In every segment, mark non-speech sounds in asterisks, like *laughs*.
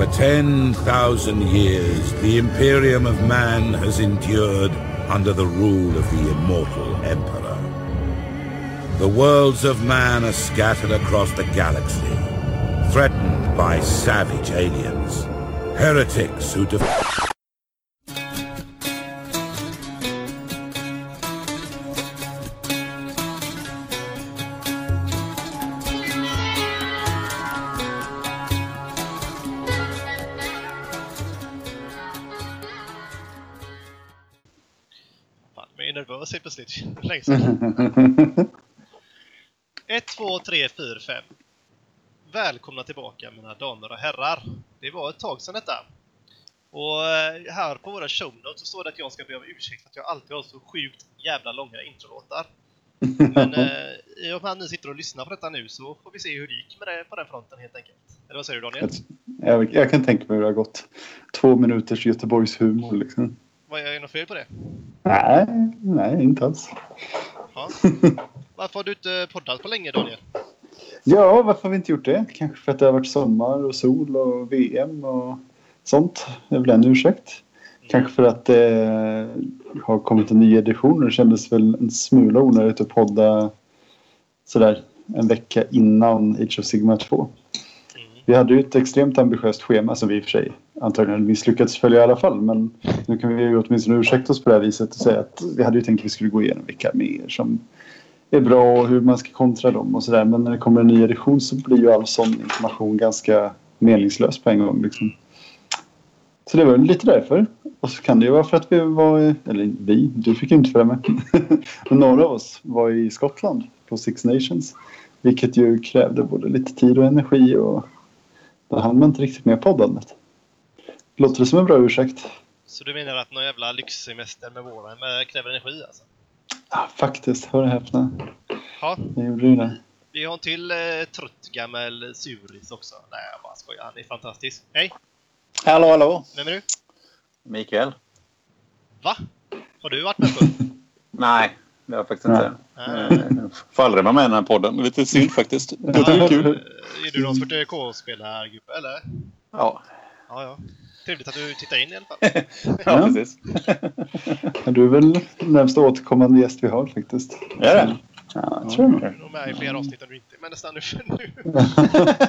For 10,000 years, the Imperium of Man has endured under the rule of the immortal Emperor. The worlds of man are scattered across the galaxy, threatened by savage aliens, heretics who defy. Länge sedan. 1, 2, 3, 4, 5. Välkomna tillbaka mina damer och herrar. Det var ett tag sedan detta. Och eh, här på våra show notes så står det att jag ska be om ursäkt för att jag alltid har så sjukt jävla långa introlåtar. Men eh, i och med att ni sitter och lyssnar på detta nu så får vi se hur det gick med det på den fronten helt enkelt. Eller vad säger du Daniel? Jag, jag kan tänka mig hur det har gått. Två minuters Göteborgs humor liksom. Vad är det något fel på det? Nej, nej, inte alls. Ja. *laughs* Varför har du inte poddat på länge Daniel? Ja, varför har vi inte gjort det? Kanske för att det har varit sommar och sol och VM och sånt. Det är väl en ursäkt. Kanske för att det har kommit en ny edition och det kändes väl en smula onödigt att podda sådär en vecka innan Age of Sigma 2. Vi hade ju ett extremt ambitiöst schema som vi i och för sig antagligen misslyckats följa i alla fall. Men nu kan vi ju åtminstone ursäkta oss på det här viset och säga att vi hade ju tänkt att vi skulle gå igenom vilka mer som är bra och hur man ska kontra dem och sådär. Men när det kommer en ny edition så blir ju all sån information ganska meningslös på en gång. Liksom. Så det var lite därför. Och så kan det ju vara för att vi var, eller vi, du fick ju inte följa med. *laughs* Men några av oss var i Skottland på Six Nations. Vilket ju krävde både lite tid och energi och då hann man inte riktigt med poddandet. Låter det som en bra ursäkt? Så du menar att någon jävla lyxsemester med våren med kräver energi alltså? Ja, faktiskt. Hör och häpna. Ja, Jag gjorde ju det. vi har en till eh, trött gammal suris också. Nej, jag bara skojar. Han är fantastisk. Hej! Hallå, hallå! Vem är du? Mikael? Va? Har du varit med på? *laughs* Nej, det har jag faktiskt inte. Eh, Får aldrig vara med i den här podden. Det är lite synd faktiskt. Det Ja, är kul. eh, Är du någon sorts K-spelargubbe eller? Ja, Ja, ja. Trevligt att du tittar in i alla fall. *laughs* ja precis. Ja, Du är väl närmsta återkommande gäst vi har faktiskt. Är det? Ja, jag tror nog. Du är nog med i flera avsnitt än du inte är, men nästan nu. nu. *laughs*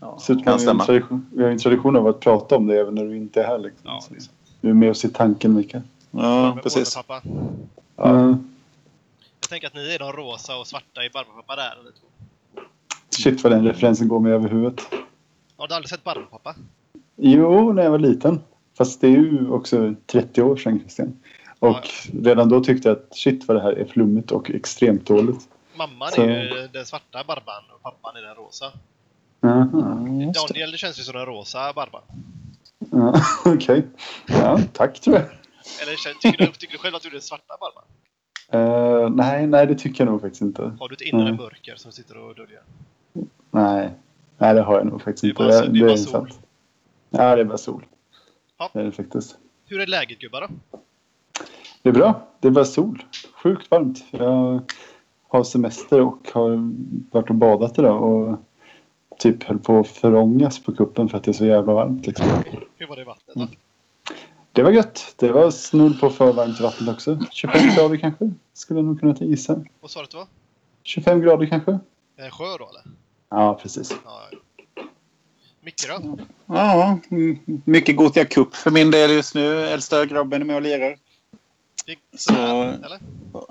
Ja, Så vi, kan har tradition, vi har ju en tradition av att prata om det även när du inte är här. Liksom. Ja, det är sant. Du är med oss i tanken Mikael. Ja, precis. Pappa. Ja. Jag tänker att ni är de rosa och svarta i Barbapapa där. Shit vad den referensen går mig över huvudet. Har du aldrig sett Barbapapa? Jo, när jag var liten. Fast det är ju också 30 år sedan Christian. Och redan då tyckte jag att shit vad det här är flummigt och extremt dåligt. Mamman Så- är ju den svarta Barban och pappan är den rosa. Jaha. Daniel känns ju som den rosa Barban. Ja, *laughs* Okej. Ja, tack tror jag. Eller tycker du, tycker du själv att du är den svarta Barban? Eh, nej, nej, det tycker jag nog faktiskt inte. Har du ett inre Mm. mörker som sitter och döljer? Nej, nej det har jag nog faktiskt Det är inte. bara sol- det är bara sant. Ja, det är bara sol. Ja. Det är det faktiskt. Hur är läget gubbar då? Det är bra. Det är bara sol. Sjukt varmt. Jag har semester och har varit och badat idag och typ höll på att förångas på kuppen för att det är så jävla varmt. Liksom. Hur var det vattnet då? Det var gött. Det var snudd på för varmt i vattnet också. 25 grader kanske. Skulle jag nog kunna gissa. Vad sa du att det var? 25 grader kanske. En sjö då eller? Ja, precis. Ja. Micke då? Ja, mm, mycket Gothia Cup för min del just nu. Äldsta grabben är med och lirar. Så- eller?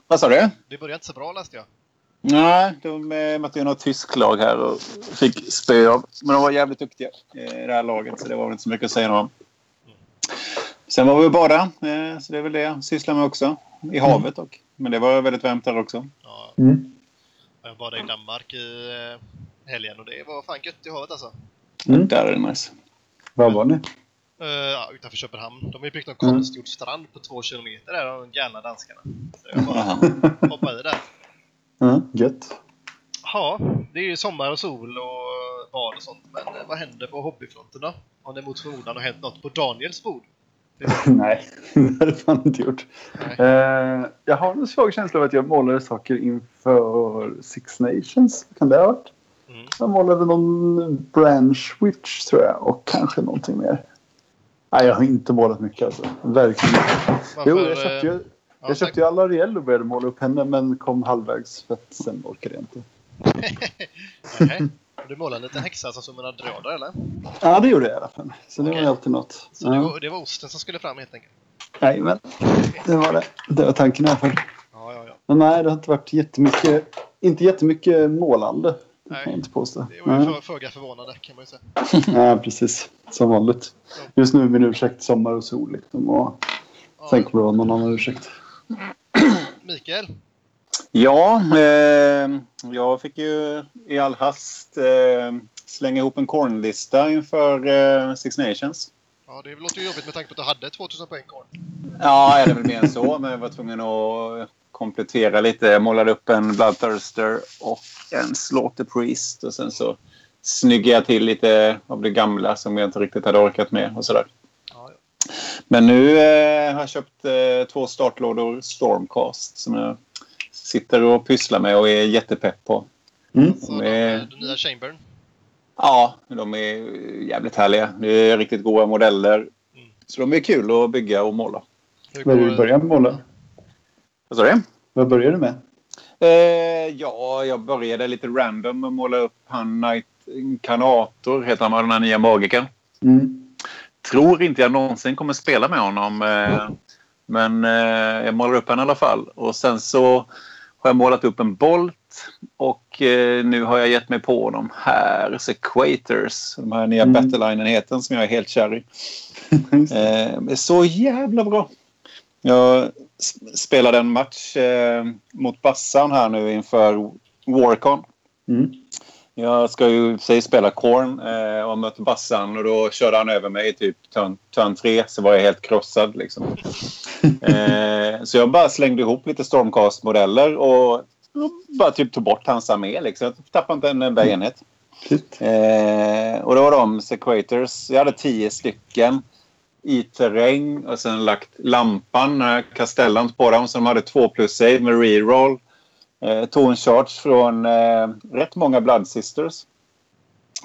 Vad sa du? Det började inte så bra läste jag. Nej, de mötte ju något tyskt lag här och fick spö av. Men de var jävligt duktiga i det här laget så det var väl inte så mycket att säga om. Sen var vi och bada, eh, så det är väl det jag sysslar med också. I havet dock. Men det var väldigt varmt där också. Ja, Mm. jag badade i Danmark i eh, helgen och det var fan gött i havet alltså. Mm. Där är det nice. Var var ni? Uh, utanför Köpenhamn. De har ju byggt någon Mm. konstgjord strand på två kilometer där, de galna danskarna. Så jag bara Aha. hoppade i där. Ja, gött. Ja, det är ju sommar och sol och bad och sånt. Men eh, vad händer på hobbyfronten då? Om det mot förmodan har hänt något på Daniels bord? *laughs* Nej, det har det fan inte gjort. Eh, jag har en svag känsla av att jag målade saker inför Six Nations. Kan det ha varit? Mm. Jag målade någon branch witch tror jag och kanske någonting mer. Nej, jag har inte målat mycket alltså. Verkligen. Varför, Jo, jag köpte ju, ja, jag köpte ju alla Ariel och började måla upp henne men kom halvvägs för att sen orkade jag inte. *laughs* Okej. Du målade en liten häxa som mina dröder eller? Ja, det gjorde jag i alla fall. Så det var ju alltid något. Så det, var, det var osten som skulle fram helt enkelt? Nej, men det var det. Det var tanken i alla fall. Ja, ja, ja. Men nej, det har inte varit jättemycket, inte jättemycket målande. Nej. jag inte påstå. Det var ju Nej. för, föga förvånande kan man ju säga. *laughs* Ja, precis. Som vanligt. Just nu är min ursäkt sommar och sol. Liksom, och sen Ja. kommer det vara någon annan ursäkt. *clears throat* Mikael, Ja, eh, jag fick ju i all hast eh, slänga ihop en cornlista inför eh, Six Nations. ja, det låter ju jobbigt med tanke på att du hade 2000 poäng kvar. Ja, det är väl mer än så, men jag var tvungen att komplettera lite. Jag målade upp en Bloodthirster och en Slaughter Priest och sen så snyggade jag till lite av det gamla som jag inte riktigt hade orkat med och sådär. Ja, ja. Men nu eh, har jag köpt eh, två startlådor Stormcast som jag sitter och pysslar med och är jättepepp på. Mm. De är- den nya Chambern. Ja, de är jävligt härliga. Det är riktigt goda modeller. Så de är kul att bygga och måla. Hur går du börjar måla? Vad sa du? Vad börjar du med? Eh, ja, jag började lite random och måla upp han Knight Incarnator, heter han, den här nya magikern. Mm. Tror inte jag någonsin kommer spela med honom. Eh, men eh, jag målar upp honom i alla fall. Och sen så har jag målat upp en Bolt. Och eh, nu har jag gett mig på de här Sequators. De här nya Mm. Battleline-enheten som jag är helt kär i. *laughs* Eh, är så jävla bra. Jag spelade en match eh, mot Bassan här nu inför Warcon. Mm. Jag ska ju sig spela Korn eh, och mötte Bassan och då körde han över mig i typ turn, turn 3 så var jag helt krossad liksom. *laughs* eh, så jag bara slängde ihop lite Stormcast-modeller och bara typ tog bort hans armé liksom. Jag tappade inte en enda enhet. Shit. Eh, och det var de Sequators. Jag hade tio stycken i terräng och sen lagt lampan, kastellan på dem. De hade två plus save med reroll. Eh, tog en charge från eh, rätt många Blood Sisters.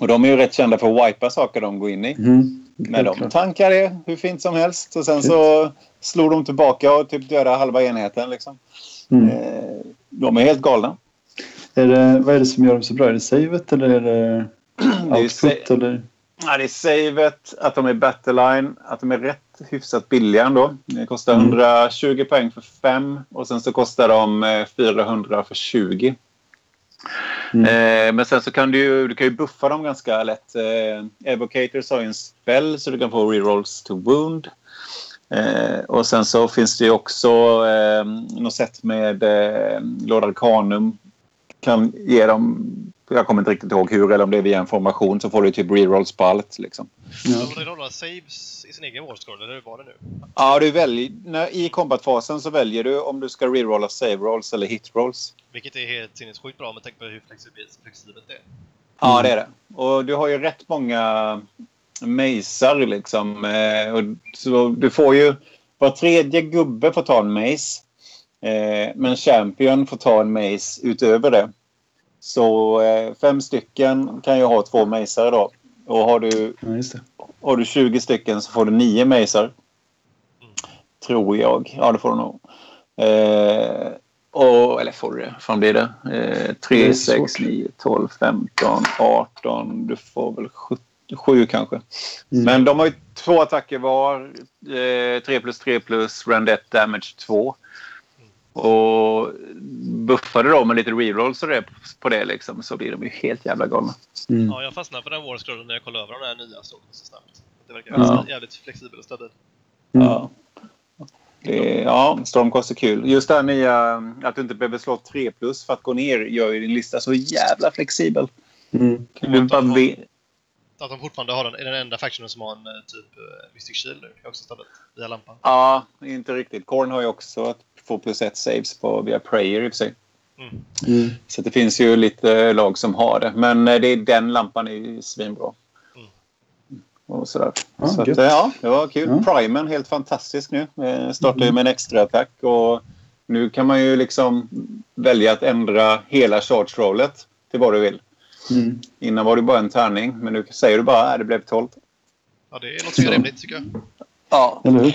Och de är ju rätt kända för att wipa saker de går in i. Mm. Men de tankade det hur fint som helst. Och sen så slog de tillbaka och typ dödade halva enheten. Liksom. Mm. Eh, de är helt galna. Är det, vad är det som gör dem så bra? Är det savet eller är det *clears throat* Det är output? Eller? Ja, det är savet, att de är battleline, att de är rätt hyfsat billiga ändå. Det kostar Mm. 120 poäng för 5 och sen så kostar de eh, 400 för 20. Mm. Eh, men sen så kan du ju, du kan ju buffa dem ganska lätt. Eh, Evocators har ju en spell så du kan få rerolls to wound. Eh, och sen så finns det ju också eh, något sätt med eh, Lord Arcanum. Kan ge dem, jag kommer inte riktigt ihåg hur, eller om det är via en formation så får du typ rerolls på allt. Liksom. Ja. De rerollar saves i sin egen wallscroll, eller hur var det nu? Ja, du väljer, när, i combatfasen så väljer du om du ska rerolla save rolls eller hit rolls. Vilket är helt sinnessjukt bra med tanke på hur flexibelt, flexibelt det är. Ja, det är det. Och du har ju rätt många mejsar liksom. Eh, och så du får ju... Var tredje gubbe får ta en mace. Eh, men Champion får ta en mace utöver det. Så eh, fem stycken kan ju ha två macer då. Och har du, ja, det. har du 20 stycken så får du nio macer. Tror jag. Ja, det får du nog. Eh, och, eller får du det? fan blir det? Eh, Det 3, är 6, svårt. 9, 12, 15, 18. Du får väl 7, 7 kanske. Mm. Men de har ju två attacker var. Eh, 3 plus 3 plus Randett Damage 2. Och buffar du då med lite rerolls och det på det liksom, så blir de ju helt jävla galna. Mm. Ja, jag fastnade på den wallscrollen när jag kollade över de där nya så så snabbt. Det verkar Ja. jävligt- jävligt flexibel och stabil. Mm. Ja. Det, ja, Stormcast är kul. Just det här nya att du inte behöver slå 3 plus för att gå ner gör ju din lista så jävla flexibel. Mm. Du bara ve- Att de fortfarande har den, är den enda factionen som har en eh, typ uh, Mystic Shield nu. är också stabilt. Via lampan. Ja, inte riktigt. Korn har ju också att få plus ett saves på via Prayer i och för sig. Mm. Mm. Så det finns ju lite lag som har det. Men eh, det är, den lampan är ju svinbra. Mm. Och sådär. Ja, så att, eh, ja, det var kul. Ja. Primen, helt fantastisk nu. Eh, Startar ju med en extra attack och nu kan man ju liksom välja att ändra hela charge rollet till vad du vill. Mm. Innan var det bara en tärning, men nu säger du bara att det blev 12. Ja, det låter ju rimligt tycker jag. Ja. Eller hur?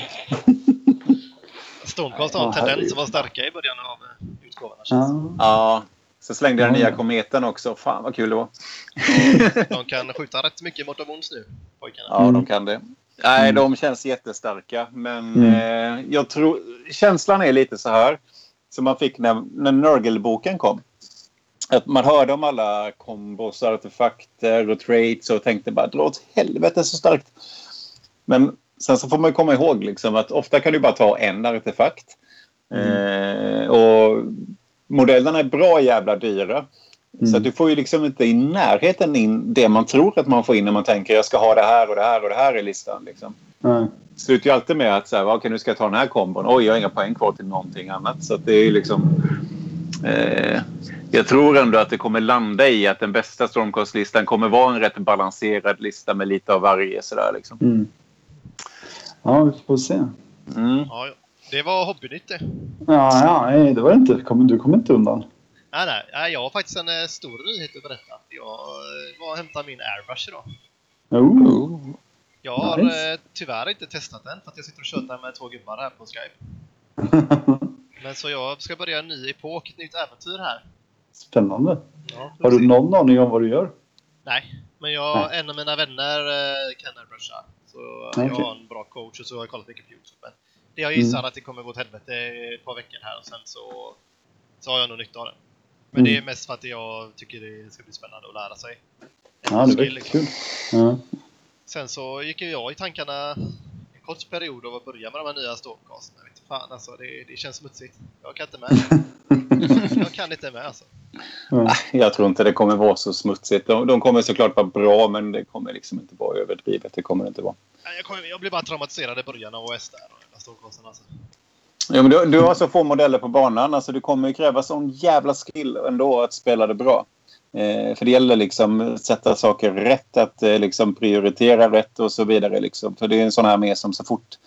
Stormcast har en tendens att vara starka i början av eh, utgåvorna. Ja. ja. Så slängde jag den nya kometen också. Fan vad kul det var. De kan skjuta rätt mycket mot Amons nu, pojkarna. Ja, Mm. de kan det. Nej, de känns jättestarka. Men Mm. eh, jag tror... Känslan är lite så här. Som man fick när, när Nurgle-boken kom. Att man hörde om alla kombos, artefakter och traits och tänkte bara dra åt helvete så starkt. Men sen så får man komma ihåg liksom att ofta kan du bara ta en artefakt. Eh, och modellerna är bra jävla dyra. Så Mm. att du får ju liksom inte i närheten in det man tror att man får in när man tänker jag ska ha det här och det här och det här i listan. Liksom. Det slutar ju alltid med att så här, okej, nu ska jag ta den här kombon. Oj, jag har inga poäng kvar till någonting annat. Så det är liksom... Eh, jag tror ändå att det kommer landa i att den bästa Stormcast-listan kommer vara en rätt balanserad lista med lite av varje. Sådär, liksom. Mm. Ja, vi får se. mm. Ja, det var hobbynytt det. Ja, ja, nej, det var det inte. Kom- Du kommer inte undan. Nej, nej, nej, jag har faktiskt en eh, stor nyhet att berätta. Jag eh, var och hämtade min airbrush idag. Oh. Jag har Nice. eh, tyvärr inte testat den för att jag sitter och tjötar med två gubbar här på Skype. *laughs* Men så jag ska börja en ny epok, ett nytt äventyr här. Spännande. Ja, Har du någon aning om vad du gör? Nej, men jag, en av mina vänner kan airbrusha. Så Okej. jag har en bra coach och så har jag kollat mycket på Youtube. Men det jag gissar Mm. att det kommer gå åt helvete ett par veckor här och sen så, så har jag nog nytta av den. Men det är Mm. mest för att jag tycker det ska bli spännande att lära sig. Ja, det liksom. kul. Ja. Sen så gick ju jag i tankarna en kort period av att börja med de här nya Stormcast. Men vet du fan alltså, det, det känns smutsigt. Jag kan inte med. *laughs* jag kan inte med alltså. Ja. Jag tror inte det kommer vara så smutsigt. De, de kommer såklart vara bra, men det kommer liksom inte vara överdrivet. Det kommer det inte vara. Jag, kommer, jag blir bara traumatiserad i början av OS där. Alltså. Ja, men du, du har så få modeller på banan. Alltså, det kommer ju kräva sån jävla skill ändå att spela det bra. Eh, för det gäller liksom att sätta saker rätt, att eh, liksom prioritera rätt och så vidare. Liksom. För det är en sån här med som så fort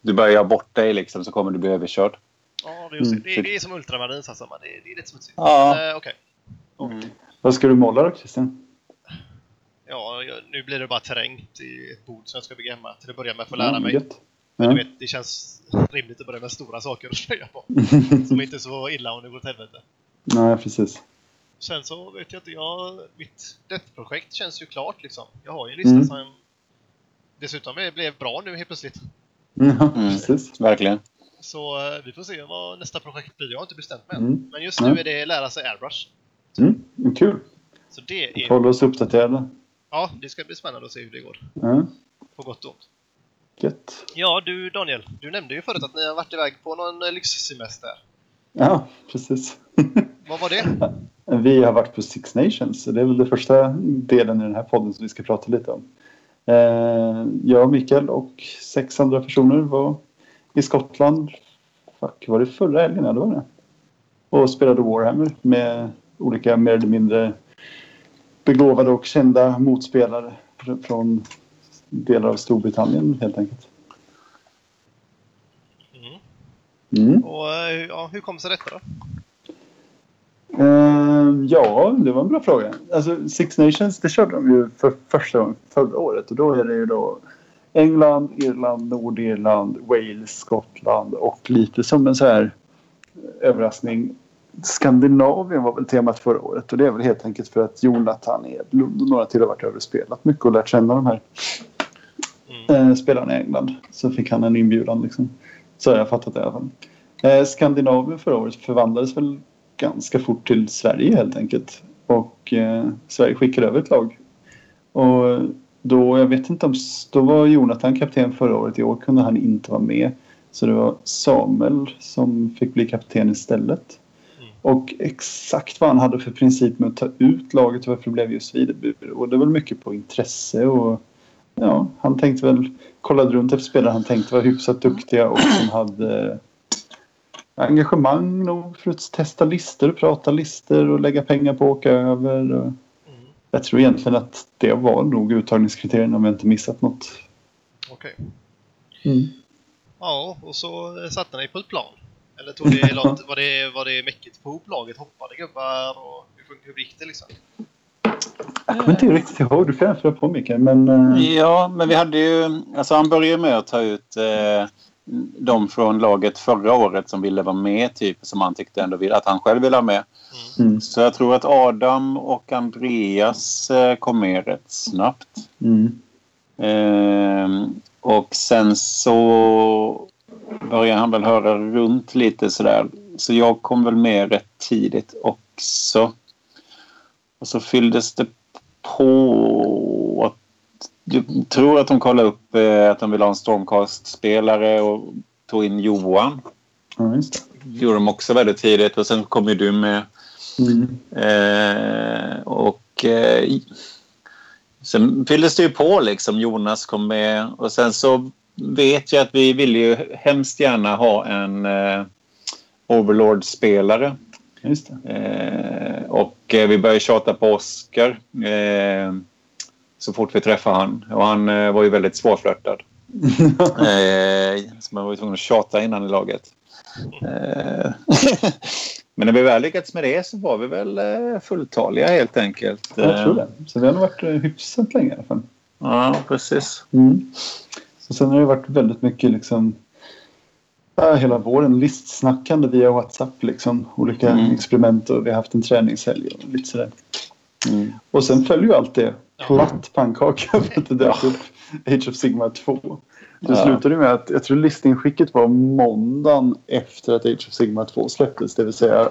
du börjar bort dig liksom, så kommer du bli överkörd. Ja, det är, Mm. det, det är som ultramarins alltså. Det, det är lite smutsigt. Ja. Men, eh, Okej. Vad ska du måla då, Christian? Ja, jag- nu blir det bara terräng till ett bord som jag ska bygga hemma. Till att börja med för att lära Ja, mig. gött. Men du vet, det känns rimligt att börja med stora saker att slöja på. *laughs* Som inte är så illa om det går åt helvete. Nej, precis. Sen så vet jag inte, jag, mitt Death-projekt känns ju klart liksom. Jag har ju en lista Mm. som dessutom är- blev bra nu helt plötsligt. Ja, Mm. precis. Verkligen. Så eh, vi får se vad nästa projekt blir. Jag har inte bestämt mig än. Mm. Men just nu är det lära sig airbrush. Mm. Kul. Så det är... får hålla oss uppdaterade. Ja, det ska bli spännande att se hur det går. Ja, På gott och ont. gött. Ja, du Daniel. Du nämnde ju förut att ni har varit iväg på någon eh, lyxsemester. Ja, precis. *laughs* Vad var det? Vi har varit på Six Nations, så det är väl den första delen i den här podden som vi ska prata lite om. Eh, jag, Mikael och sex andra personer var i Skottland. Fuck, var det förra helgen? Ja, det var det. Och spelade Warhammer med olika mer eller mindre begåvade och kända motspelare fr- från delar av Storbritannien helt enkelt. Mm. Mm. Och eh, ja, hur kom sig detta då? Eh, ja, det var en bra fråga. Alltså, Six Nations, det körde de ju för första gången förra året. Och då är det ju då England, Irland, Nordirland, Wales, Skottland och lite som en så här överraskning. Skandinavien var väl temat förra året och det är väl helt enkelt för att Jonathan Edlund och några till har varit över och spelat mycket och lärt känna de här Mm. eh, spelarna i England. Så fick han en inbjudan liksom. Så har jag fattat det i alla fall. Eh, Skandinavien förra året förvandlades väl ganska fort till Sverige helt enkelt. Och eh, Sverige skickade över ett lag. Och då, jag vet inte om, då var Jonathan kapten förra året. I år kunde han inte vara med. Så det var Samuel som fick bli kapten istället. Mm. Och exakt vad han hade för princip med att ta ut laget och varför det blev just Videburg. Och det var mycket på intresse och ja, han tänkte väl, kollade runt efter spelare han tänkte var hyfsat duktiga och som hade engagemang nog för att testa listor, prata listor och lägga pengar på att åka över. Jag tror egentligen att det var nog uttagningskriterierna om jag inte missat något. Okej. Mm. Ja, och så satte ni på ett plan. Eller tog det *laughs* långt, var det, var det mäckigt på ihop laget? Hoppade gubbar och hur, hur gick det liksom? Jag kommer inte riktigt ihåg. Du får gärna fylla på Mikael. Men, eh, Ja, men vi hade ju... Alltså han började med att ta ut eh, de från laget förra året som ville vara med, typ. Som han tyckte ändå vill, att han själv ville ha med. mm, Så jag tror att Adam och Andreas eh, kom med rätt snabbt. mm, Ehm, och sen så började han väl höra runt lite sådär. Så jag kom väl med rätt tidigt också. Och så fylldes det på jag tror att de kollade upp eh, att de ville ha en Stormcast-spelare och tog in Johan. ja, just det. Gjorde de också väldigt tidigt och sen kom ju du med. Mm. Eh, och eh, sen fylldes det ju på liksom. Jonas kom med och sen så vet jag att vi ville ju hemskt gärna ha en eh, Overlord-spelare. Just det. Eh, och eh, vi började tjata på Oscar så fort vi träffade han. Och han eh, var ju väldigt svårflörtad. *laughs* Eh, så man var ju tvungen att tjata innan i laget. Eh, *laughs* Men när vi väl lyckats med det så var vi väl eh, fulltaliga helt enkelt. Jag tror det. Så det har nog varit eh, hyfsat länge i alla fall. Ja, precis. Mm. Så sen har det varit väldigt mycket liksom hela våren listsnackande via WhatsApp liksom. Olika Mm. experiment och vi har haft en träningshelg och lite sådär. Mm. Och sen följer ju allt det platt pannkaka för att det dök upp Age of Sigmar 2. Det Ja. slutade med att jag tror listingskicket var måndagen efter att Age of Sigmar 2 släpptes. Det vill säga,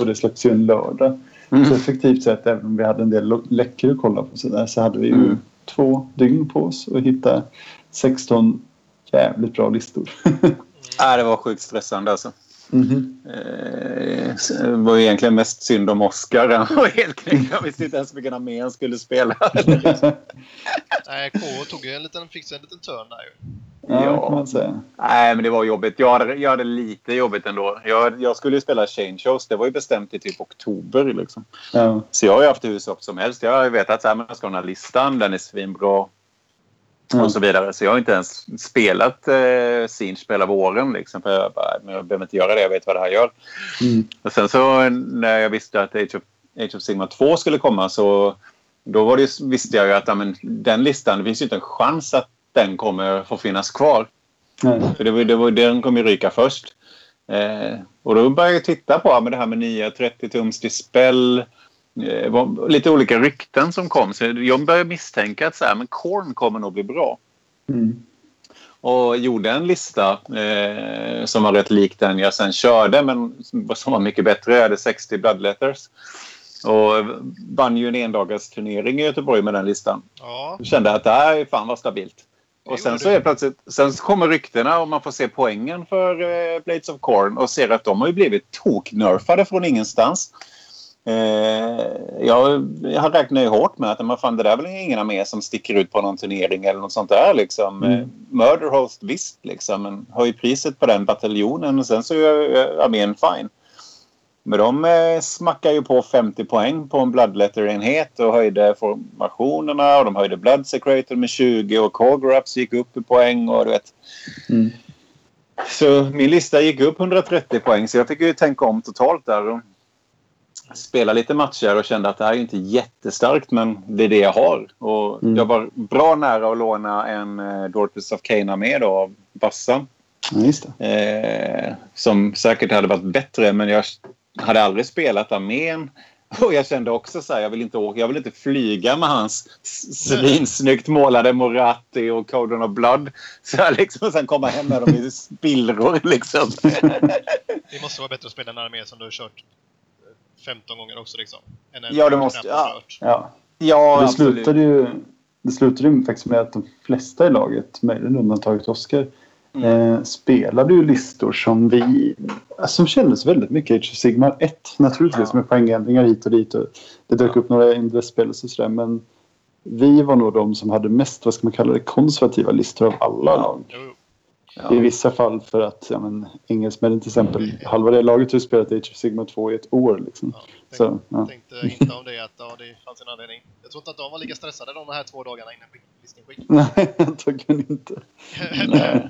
och det släpps ju en lördag. Mm. Så effektivt sett, även om vi hade en del läckor att kolla på så, där, så hade vi ju Mm. två dygn på oss att hitta 16 jävligt bra listor. *laughs* Ja, det var sjukt stressande alltså. Mhm. Eh, det var ju egentligen mest synd om Oscar. Han var helt knäckt. Han visste inte ens vilken armé han skulle spela. *laughs* Nej, K tog ju en liten, fick sig en liten törn där ju. ja, Ja. kan man säga. Nej, men det var jobbigt. Jag hade, jag hade lite jobbigt ändå. Jag, jag skulle ju spela Change Shows. Det var ju bestämt i typ oktober. Liksom. Ja. Så jag har ju haft hur upp som helst. Jag har ju vetat att jag ska ha den här listan. Den är svinbra. Ja. Och så vidare. Så jag har inte ens spelat eh, Sinch våren. Liksom, för jag, bara, men jag behöver inte göra det. Jag vet vad det här gör. Mm. Och sen så när jag visste att Age of, Age of Sigmar 2 skulle komma så då var det, visste jag ju att ja, men, den listan, det finns ju inte en chans att den kommer få finnas kvar. Nej. För det var, det var, den kommer ju ryka först. Eh, och då började jag titta på men det här med nya 30-tums dispel. Eh, var lite olika rykten som kom. Så jag började misstänka att så här, men Korn kommer nog bli bra. Mm. Och gjorde en lista eh, som var rätt lik den jag sen körde men som var mycket bättre. Jag hade 60 bloodletters. Och vann ju en endagars turnering i Göteborg med den listan. Ja, Jag kände att det här är fan vad stabilt. Och Det sen så är plötsligt, sen så kommer ryktena och man får se poängen för eh, Blades of Corn och ser att de har ju blivit toknerfade från ingenstans. Eh, jag, jag har räknat ju hårt med att man fan, det där är väl ingen armé som sticker ut på någon turnering eller något sånt där. Liksom. Mm. Eh, Murder Host visst, liksom, men höj priset på den bataljonen och sen så är eh, armén fine. Men de eh, smackar ju på 50 poäng på en Bloodletter-enhet och höjde formationerna och de höjde Blood Secretor med 20 och Cograps gick upp i poäng och du vet. Mm. Så min lista gick upp 130 poäng så jag fick ju tänka om totalt där spela lite matcher och kände att det här är inte jättestarkt men det är det jag har. Och Mm. jag var bra nära att låna en eh, Dorpus of Cana med då, av Bassan. Ja, just det. Eh, som säkert hade varit bättre men jag hade aldrig spelat armén. *laughs* Och jag kände också så här, jag vill inte, åka, jag vill inte flyga med hans svinsnyggt målade Moratti och Codon of Blood. *laughs* Så jag liksom sen komma hem med dem i spillror *laughs* liksom. det måste vara bättre att spela en armé som du har kört 15 gånger också liksom. Ja, det måste- ja. Ja. Ja, det, absolut. slutade ju, det slutade ju faktiskt med att de flesta i laget, möjligen undantaget Oskar, Mm. eh, spelade ju listor som vi... Som kändes väldigt mycket Age of Sigmar 1. Naturligtvis Ja. med poängändringar hit och dit. Och det dök upp några investspel och sådär. Men vi var nog de som hade mest, vad ska man kalla det, konservativa listor av alla lag. Jo, jo. Ja. I vissa fall för att ja, men, engelsmännen till exempel, halva det laget har ju spelat Age of Sigmar 2 i ett år. Liksom. Ja, tänk, Så, ja. tänkte inte om det att ja, det fanns en anledning. Jag tror inte att de var lika stressade de här två dagarna innan skick- listning skick. *laughs* Nej, antagligen inte. *laughs* Nej.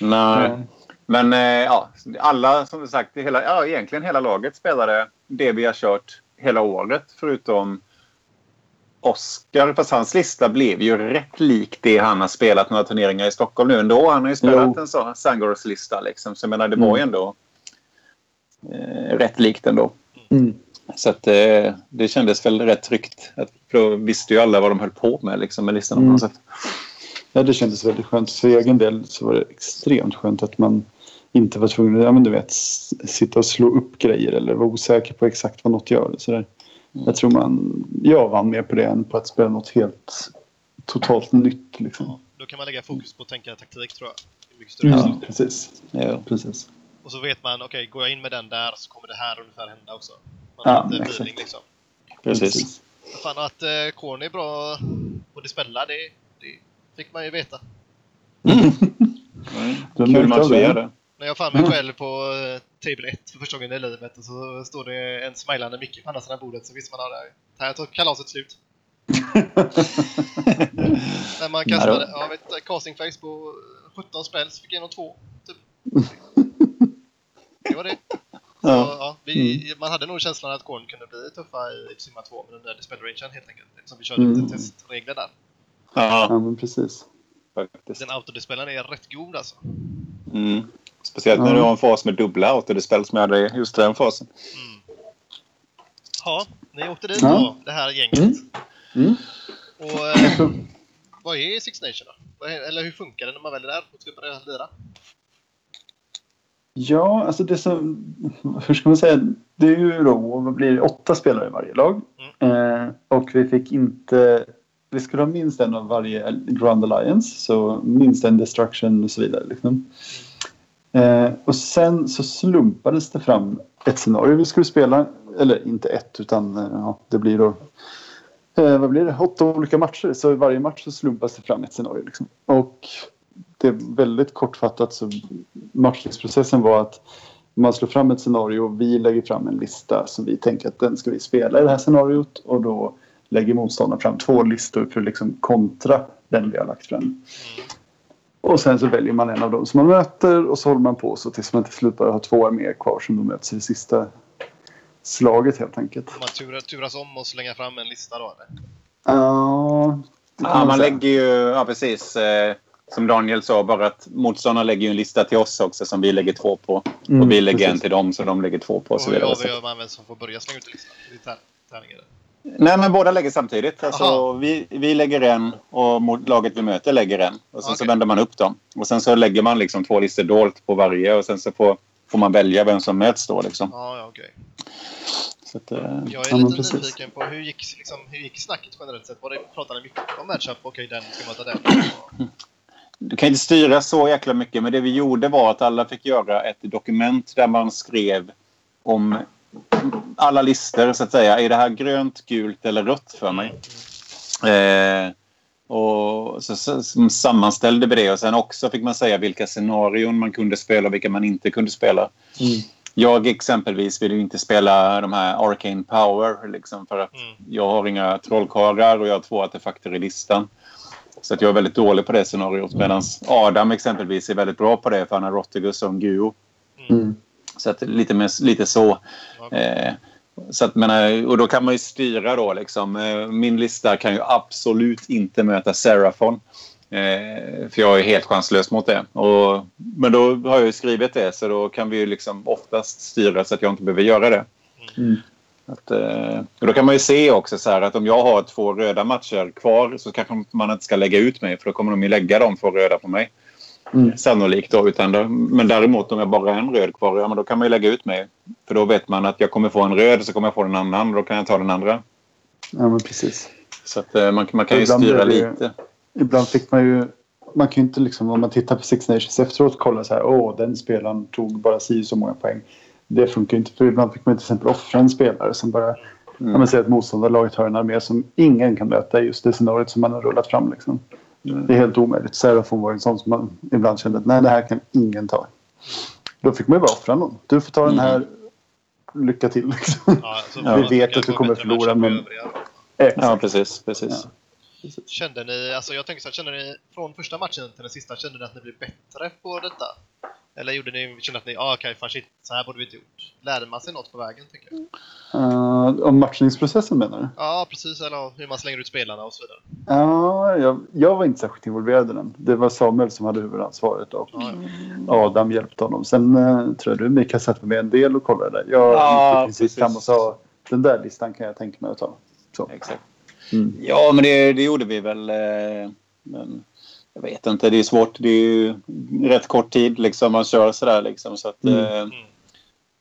Nej. Men eh, ja, alla som sagt, hela, ja, egentligen hela laget spelade det vi har kört hela året förutom Oscar, fast hans lista blev ju rätt lik det han har spelat några turneringar i Stockholm nu ändå. Han har ju spelat Jo. en sån Sangors lista liksom. Så jag menar, det var ju ändå eh, rätt likt ändå. Mm. Så att eh, det kändes väl rätt tryggt. Att, för då visste ju alla vad de höll på med liksom, med listan på Mm. något sätt. Ja, det kändes väldigt skönt. För egen del så var det extremt skönt att man inte var tvungen att ja, men du vet, sitta och slå upp grejer eller vara osäker på exakt vad något gör. Så där. Jag tror man, jag vann mer på det än på att spela något helt totalt nytt. Liksom. Då kan man lägga fokus på att tänka taktik tror jag. Mycket större Ja, utsträckning. precis. Ja. precis. Och så vet man, okej, går jag in med den där så kommer det här ungefär hända också. Man Ja, har exakt. feeling liksom. Precis. Fan, att eh, Korn är bra på dispella, det, det fick man ju veta. Mm. *laughs* Du har Kul match det? hade. När jag fann mig själv på eh, Table 1 för första gången i livet och så står det en smilande Micke på andra sidan bordet så visste man att det här tar kalaset slut. *laughs* När man kastade, ja, vet, casting face på 17 spells fick jag igenom två. Typ. Det var det. *laughs* Så, Ja. ja, vi, Man hade nog känslan att Korn kunde bli tuffa i Simma 2 med den där dispel rangen helt enkelt. Eftersom vi körde Mm. lite testregler där. Ja, Ja, men precis. faktiskt. Den autodispellen är rätt god alltså. Mm. Speciellt när du har en fas med dubbla autodispel som jag hade i just den fasen. Mm. Ja, ni åkte dit Ja. då, det här gänget. Mm. Mm. Och eh, *clears throat* vad är Six Nation då? Är, eller hur funkar det när man väljer där och ska börja lira? Ja, alltså det som... Hur ska man säga? Det är ju då, vad blir det, åtta spelare i varje lag. Eh, och vi fick inte... Vi skulle ha minst en av varje Grand Alliance. Så minst en Destruction och så vidare. Liksom. Eh, och sen så slumpades det fram ett scenario vi skulle spela. Eller inte ett, utan eh, ja, det blir då... Eh, vad blir det? Åtta olika matcher. Så i varje match så slumpas det fram ett scenario. Liksom. Och det är väldigt kortfattat så matchningsprocessen var att man slår fram ett scenario och vi lägger fram en lista som vi tänker att den ska vi spela i det här scenariot och då lägger motståndaren fram två listor för att liksom kontra den vi har lagt fram. Och sen så väljer man en av dem som man möter och så håller man på så tills man till slut bara har två arméer kvar som då möts i det sista slaget helt enkelt. Man turar, turas om och slänga fram en lista då eller? Kan Ja, man säga. lägger ju, ja precis. Eh, som Daniel sa, bara att motståndarna lägger ju en lista till oss också som vi lägger två på. Mm, och vi lägger en precis. till dem som de lägger två på. Och Och så hur vidare. Så- avgör man vem som får börja slänga ut en lista? Det är tär- tärningar. Nej, men båda lägger samtidigt. Alltså, vi, vi lägger en och laget vi möter lägger en. Och sen så Okej. vänder man upp dem. Och sen så lägger man liksom två listor dolt på varje och sen så får, får man välja vem som möts då. Liksom. Ja, ja okej. Så att, eh, Jag är Ja, lite precis. nyfiken på hur gick, liksom, hur gick snacket generellt sett? Var det, pratade ni mycket om matchup? Okej, den ska möta den. Och- Du kan inte styra så jäkla mycket, men det vi gjorde var att alla fick göra ett dokument där man skrev om alla listor, så att säga. Är det här grönt, gult eller rött för mig? Eh, och så, så, så sammanställde vi det och sen också fick man säga vilka scenarion man kunde spela och vilka man inte kunde spela. Mm. Jag exempelvis vill ju inte spela de här Arcane Power liksom, för att Mm. jag har inga trollkarlar och jag har två artefakter i listan. Så att jag är väldigt dålig på det scenariot. Medan Adam exempelvis är väldigt bra på det för han har Rottigus som Guo. Mm. Så att lite, mer, lite så. Ja, Eh, så att, menar, och då kan man ju styra då liksom. Eh, min lista kan ju absolut inte möta Seraphon. Eh, för jag är helt chanslös mot det. Och, men då har jag ju skrivit det så då kan vi ju liksom oftast styra så att jag inte behöver göra det. Mm. Att, eh, och då kan man ju se också så här att om jag har två röda matcher kvar så kanske man inte ska lägga ut mig för då kommer de ju lägga de två röda på mig. Mm. Sannolikt då. Utan då. Men däremot om jag bara har en röd kvar, ja, men då kan man ju lägga ut mig. För då vet man att jag kommer få en röd så kommer jag få en annan och då kan jag ta den andra. Ja, men precis. Så att eh, man, man kan ju styra ju- lite. Ibland fick man ju... Man kan ju inte liksom, om man tittar på Six Nations efteråt kolla så här, åh, den spelaren tog bara si så många poäng. Det funkar ju inte, för ibland fick man till exempel offra en spelare som bara... Mm. Ja, men säg att motståndarlaget har en armé som ingen kan möta i just det scenariot som man har rullat fram. Liksom. Mm. Det är helt omöjligt. Serafon var en sån som man ibland kände att nej, det här kan ingen ta. Då fick man ju bara offra någon. Du får ta den här, lycka till. Liksom. Ja, Ja. får *laughs* Vi vet att du kommer förlora, men-. Ja, precis. precis. Kände ni, alltså jag tänker så här, kände ni från första matchen till den sista, kände ni att ni blev bättre på detta? Eller gjorde ni, kände att ni, ah, okej, fan shit, så här borde vi inte gjort? Lärde man sig något på vägen, tycker jag? Uh, om matchningsprocessen menar du? Ja, precis. Eller hur man slänger ut spelarna och så vidare. Ja, jag, jag var inte särskilt involverad i den. Det var Samuel som hade huvudansvaret och Ja, Adam hjälpte honom. Sen uh, tror jag du Mikael satt med mig en del och kollade där. Jag Ja, gick i precis. fram och sa den där listan kan jag tänka mig att ta. Så. Exakt. Mm. Ja, men det, det gjorde vi väl. eh, Men jag vet inte, det är svårt. Det är ju rätt kort tid liksom man kör sådär liksom. Så att, Mm. eh,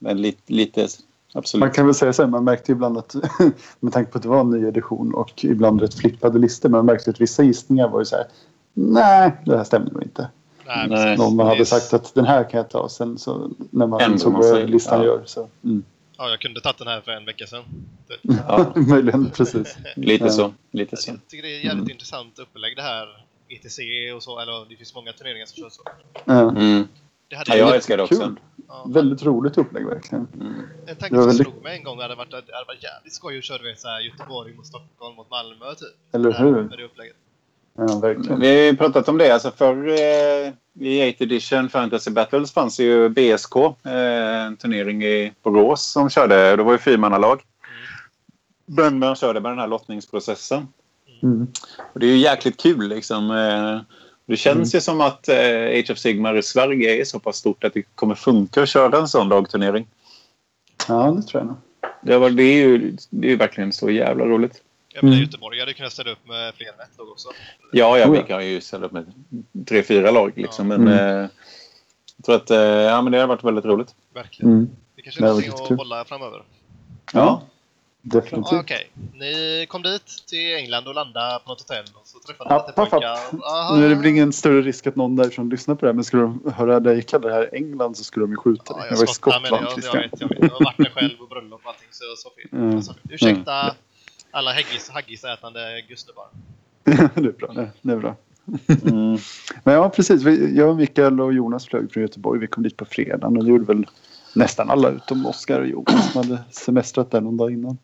Men lite, lite absolut. Man kan väl säga så här, man märkte ibland att *laughs* med tanke på att det var en ny edition och ibland rätt flippade listor, men man märkte att vissa gissningar var ju så här. Nej, det här stämmer nog inte. Nej. Någon man hade sagt att den här kan jag ta. Sen så när man man vad listan Ja. gör så. Mm. Ja, jag kunde tagit den här för en vecka sedan. Ja, *laughs* Möjligen, precis. lite Ja. så. Lite så. Jag tycker det är ett jävligt intressant upplägg det här. ETC och så, eller det finns många turneringar som kör så. Mm. Det hade Ja, jag älskar det också. Kul. ja, Väldigt roligt upplägg verkligen. Mm. En tanke Det var som väldigt- slog mig en gång hade varit att det hade varit jävligt skoj att köra vet, så här, Göteborg mot Stockholm mot Malmö typ. Eller hur? Med det upplägget. Ja, verkligen. Vi har ju pratat om det. Alltså för, eh, I 8 edition Fantasy Battles fanns ju BSK. Eh, en turnering i Borås som körde. Det var ju fyrmannalag. Men man körde med den här lottningsprocessen. Mm. Och det är ju jäkligt kul liksom. Eh, Det känns ju som att eh, Age of Sigmar i Sverige är så pass stort att det kommer funka att köra en sån lagturnering. Ja, det tror jag nog. Det, var, det, är ju, det är ju verkligen så jävla roligt. Jag menar Mm. Göteborg hade kunnat ställa upp med fler än ett lag också. Ja, ja, Oh, vi ja. kan ju ställa upp med tre, fyra lag liksom. Ja. Men Mm. eh, jag tror att eh, ja, men det har varit väldigt roligt. Verkligen. Mm. Det kanske är någonting att kul. hålla framöver. Ja, Ja, definitivt. Okej, ni kom dit till England och landade på något hotell och så träffade ni App, lite pojkar. Nu är det väl ingen större risk att någon därifrån lyssnar på det här, men skulle de höra dig kalla det här England så skulle de ju skjuta Ja, dig. jag, Jag var i Skottland jag, jag vet, jag vet. Jag har varit där själv och bröllop och allting så jag sa fel. Mm. Jag sa fel. Ursäkta alla haggis, haggisätande gussnubbar. *laughs* det är bra. Det- Det är bra. Mm. Men ja, precis. Vi- Jag, Mikael och Jonas flög från Göteborg. Vi kom dit på fredagen och det gjorde väl nästan alla utom Oskar och Jonas som hade semestrat där någon dag innan.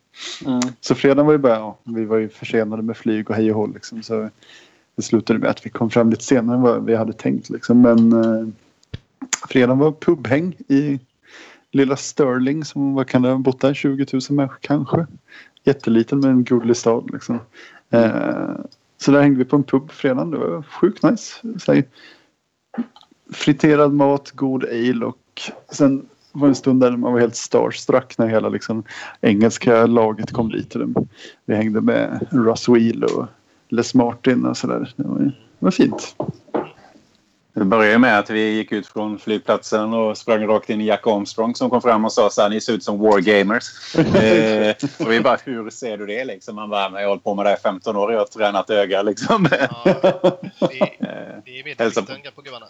Mm. Så fredagen var ju bara, ja, vi var ju försenade med flyg och hej och hå liksom. Så det slutade med att vi kom fram lite senare än vad vi hade tänkt liksom. Men eh, fredagen var pubhäng i lilla Sterling som vad kan det ha bott där? 20 000 människor kanske. Jätteliten men en gullig stad liksom. Eh, så där hängde vi på en pub på fredagen. Det var sjukt nice. Så friterad mat, god ale och sen var det en stund där man var helt starstruck när hela liksom, engelska laget kom dit. Och Vi hängde med Russ Wheel och Les Martin och sådär. Det var, det var fint. Det började med att vi gick ut från flygplatsen och sprang rakt in i Jack Armstrong som kom fram och sa så här, ni ser ut som wargamers. *laughs* eh, och vi bara, hur ser du det liksom? Han bara, "Men jag har hållit på med det här i 15 år, jag har tränat öga liksom. Ja, det, Eh, det är *laughs* Hälsa medelvikten på gubbarna.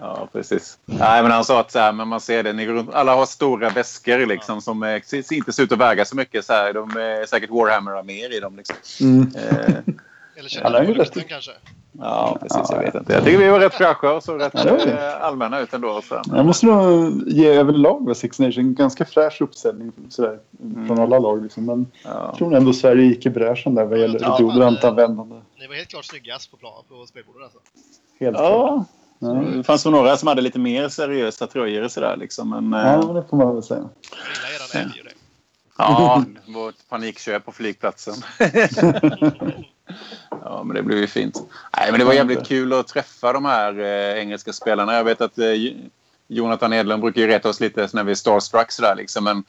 Ja, precis. Nej, men han sa att så här, men man ser det, ni alla har stora väskor liksom, som eh, ser- inte ser ut att väga så mycket. Så här, de är säkert Warhammer-arméer i dem. Liksom. Mm. Eh, Eller är känner du kanske? ja, precis. Jag vet inte. Jag tycker vi var rätt fräscha och så rätt Ja, eh, allmänna ut ändå. Så. Jag måste nog ge överlag var Six Nations en ganska fräsch uppställning sådär, från alla lag. Liksom. Men Ja. jag tror ändå Sverige gick i bräschen där vad gäller Ja, deodorantanvändande. Ni var helt klart snyggast på, plan, på spelbordet alltså. Helt klart. Ja, Ja. det fanns väl några som hade lite mer seriösa tröjor sådär liksom. Men, eh, ja, det får man väl säga. Jag gillar och det. Ja, *laughs* vårt panikköp på flygplatsen. *laughs* ja, men det blev ju fint. Nej, men det var jävligt kul att träffa de här eh, engelska spelarna. Jag vet att eh, Jonathan Edlund brukar ju reta oss lite när vi är starstruck sådär liksom. Men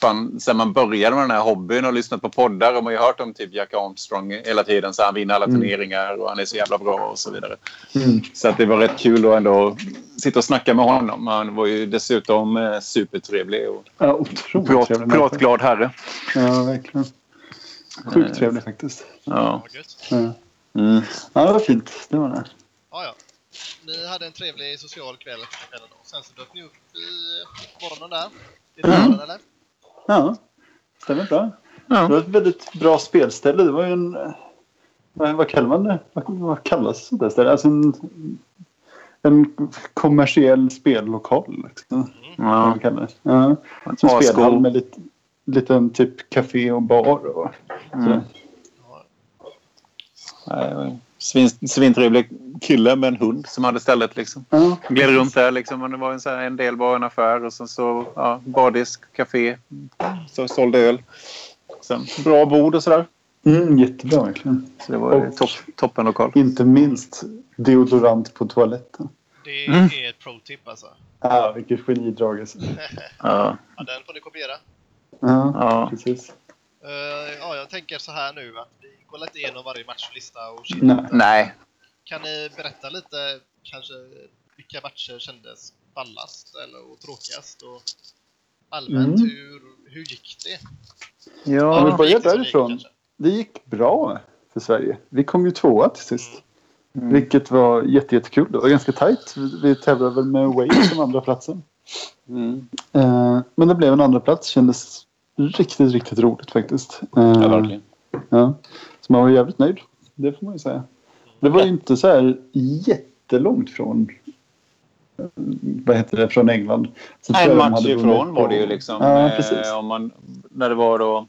fan, sen man började med den här hobbyn och lyssnat på poddar och man har ju hört om typ Jack Armstrong hela tiden. Så han vinner alla Mm. turneringar och han är så jävla bra och så vidare. Mm. Så att det var rätt kul att ändå sitta och snacka med honom. Han var ju dessutom eh, supertrevlig och Ja, otroligt prat, trevlig. pratglad herre. Ja, verkligen. Sjukt trevlig faktiskt. Ja. Ja. Mm. ja, det var fint. Det var det. Ja, ja. Ni hade en trevlig social kväll. Sen så dök ni upp i morgonen där. I Mm. dörren, eller? Ja, stämmer bra. Ja. Det var ett väldigt bra spelställe. Det var ju en... eh, Vad, vad kallar man det? Vad, vad kallas där ställe? Alltså en, en kommersiell spellokal. Liksom, kan Ja. det. Ja. Som spelhall med lite, liten typ café och bar och sådär. Ja. Nej, det svin, svintrevlig kille med en hund som hade stället. Liksom. Ja, Gled runt där liksom. Och det var en, så här, en del var en affär och sen så ja, bardisk, café. Så sålde öl. Sen bra bord och sådär. Mm, jättebra verkligen. Så det var Och- topp, toppen lokal. Inte minst deodorant på toaletten. Det Mm. är ett pro-tip alltså. Ja, vilket genidrag alltså. *laughs* Ja, Ja, den får ni kopiera. Ja, ja. precis. Eh, ja, jag tänker så här nu att vi går lite igenom varje matchlista och shit. Nej. Kan ni berätta lite kanske vilka matcher kändes ballast eller och tråkigast och allmänt Mm. hur, hur gick det? Ja, hur vi börjar gick därifrån. kanske? Det gick bra för Sverige. Vi kom ju tvåa till sist. Mm. Vilket var jätte, jättekul. Det var ganska tajt. Vi, vi tävlade väl med Wales som andra platsen. Mm. Eh, men det blev en andra plats. Kändes riktigt, riktigt roligt faktiskt. Eh, Ja, verkligen. Ja. Så man var jävligt nöjd. Det får man ju säga. Det var ju inte så här jättelångt från eh, vad heter det, från England. Så En match ifrån var det ju liksom. Ja, eh, precis. om man, när det var då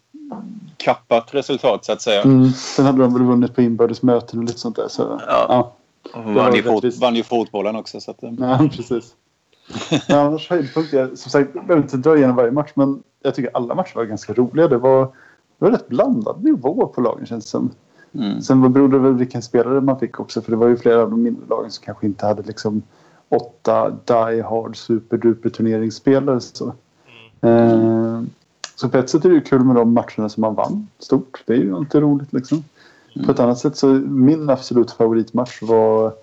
kappat resultat så att säga. Mm. Sen hade de väl vunnit på inbördes möten och lite sånt där. Så, Ja. ja. Vann, ju fot, vann ju fotbollen också. Så att, eh, Ja, precis. Ja, annars höjdpunkter. Som sagt, jag behöver inte dra igenom varje match. Men jag tycker alla matcher var ganska roliga. Det var, det var rätt blandad nivå på lagen känns det som. mm. Sen berodde det väl vilken spelare man fick också. För det var ju flera av de mindre lagen som kanske inte hade liksom åtta die hard superduper turneringsspelare. Så. Eh, så på ett sätt är det ju kul med de matcherna som man vann stort. Det är ju alltid roligt liksom. På ett annat sätt så min absolut favoritmatch var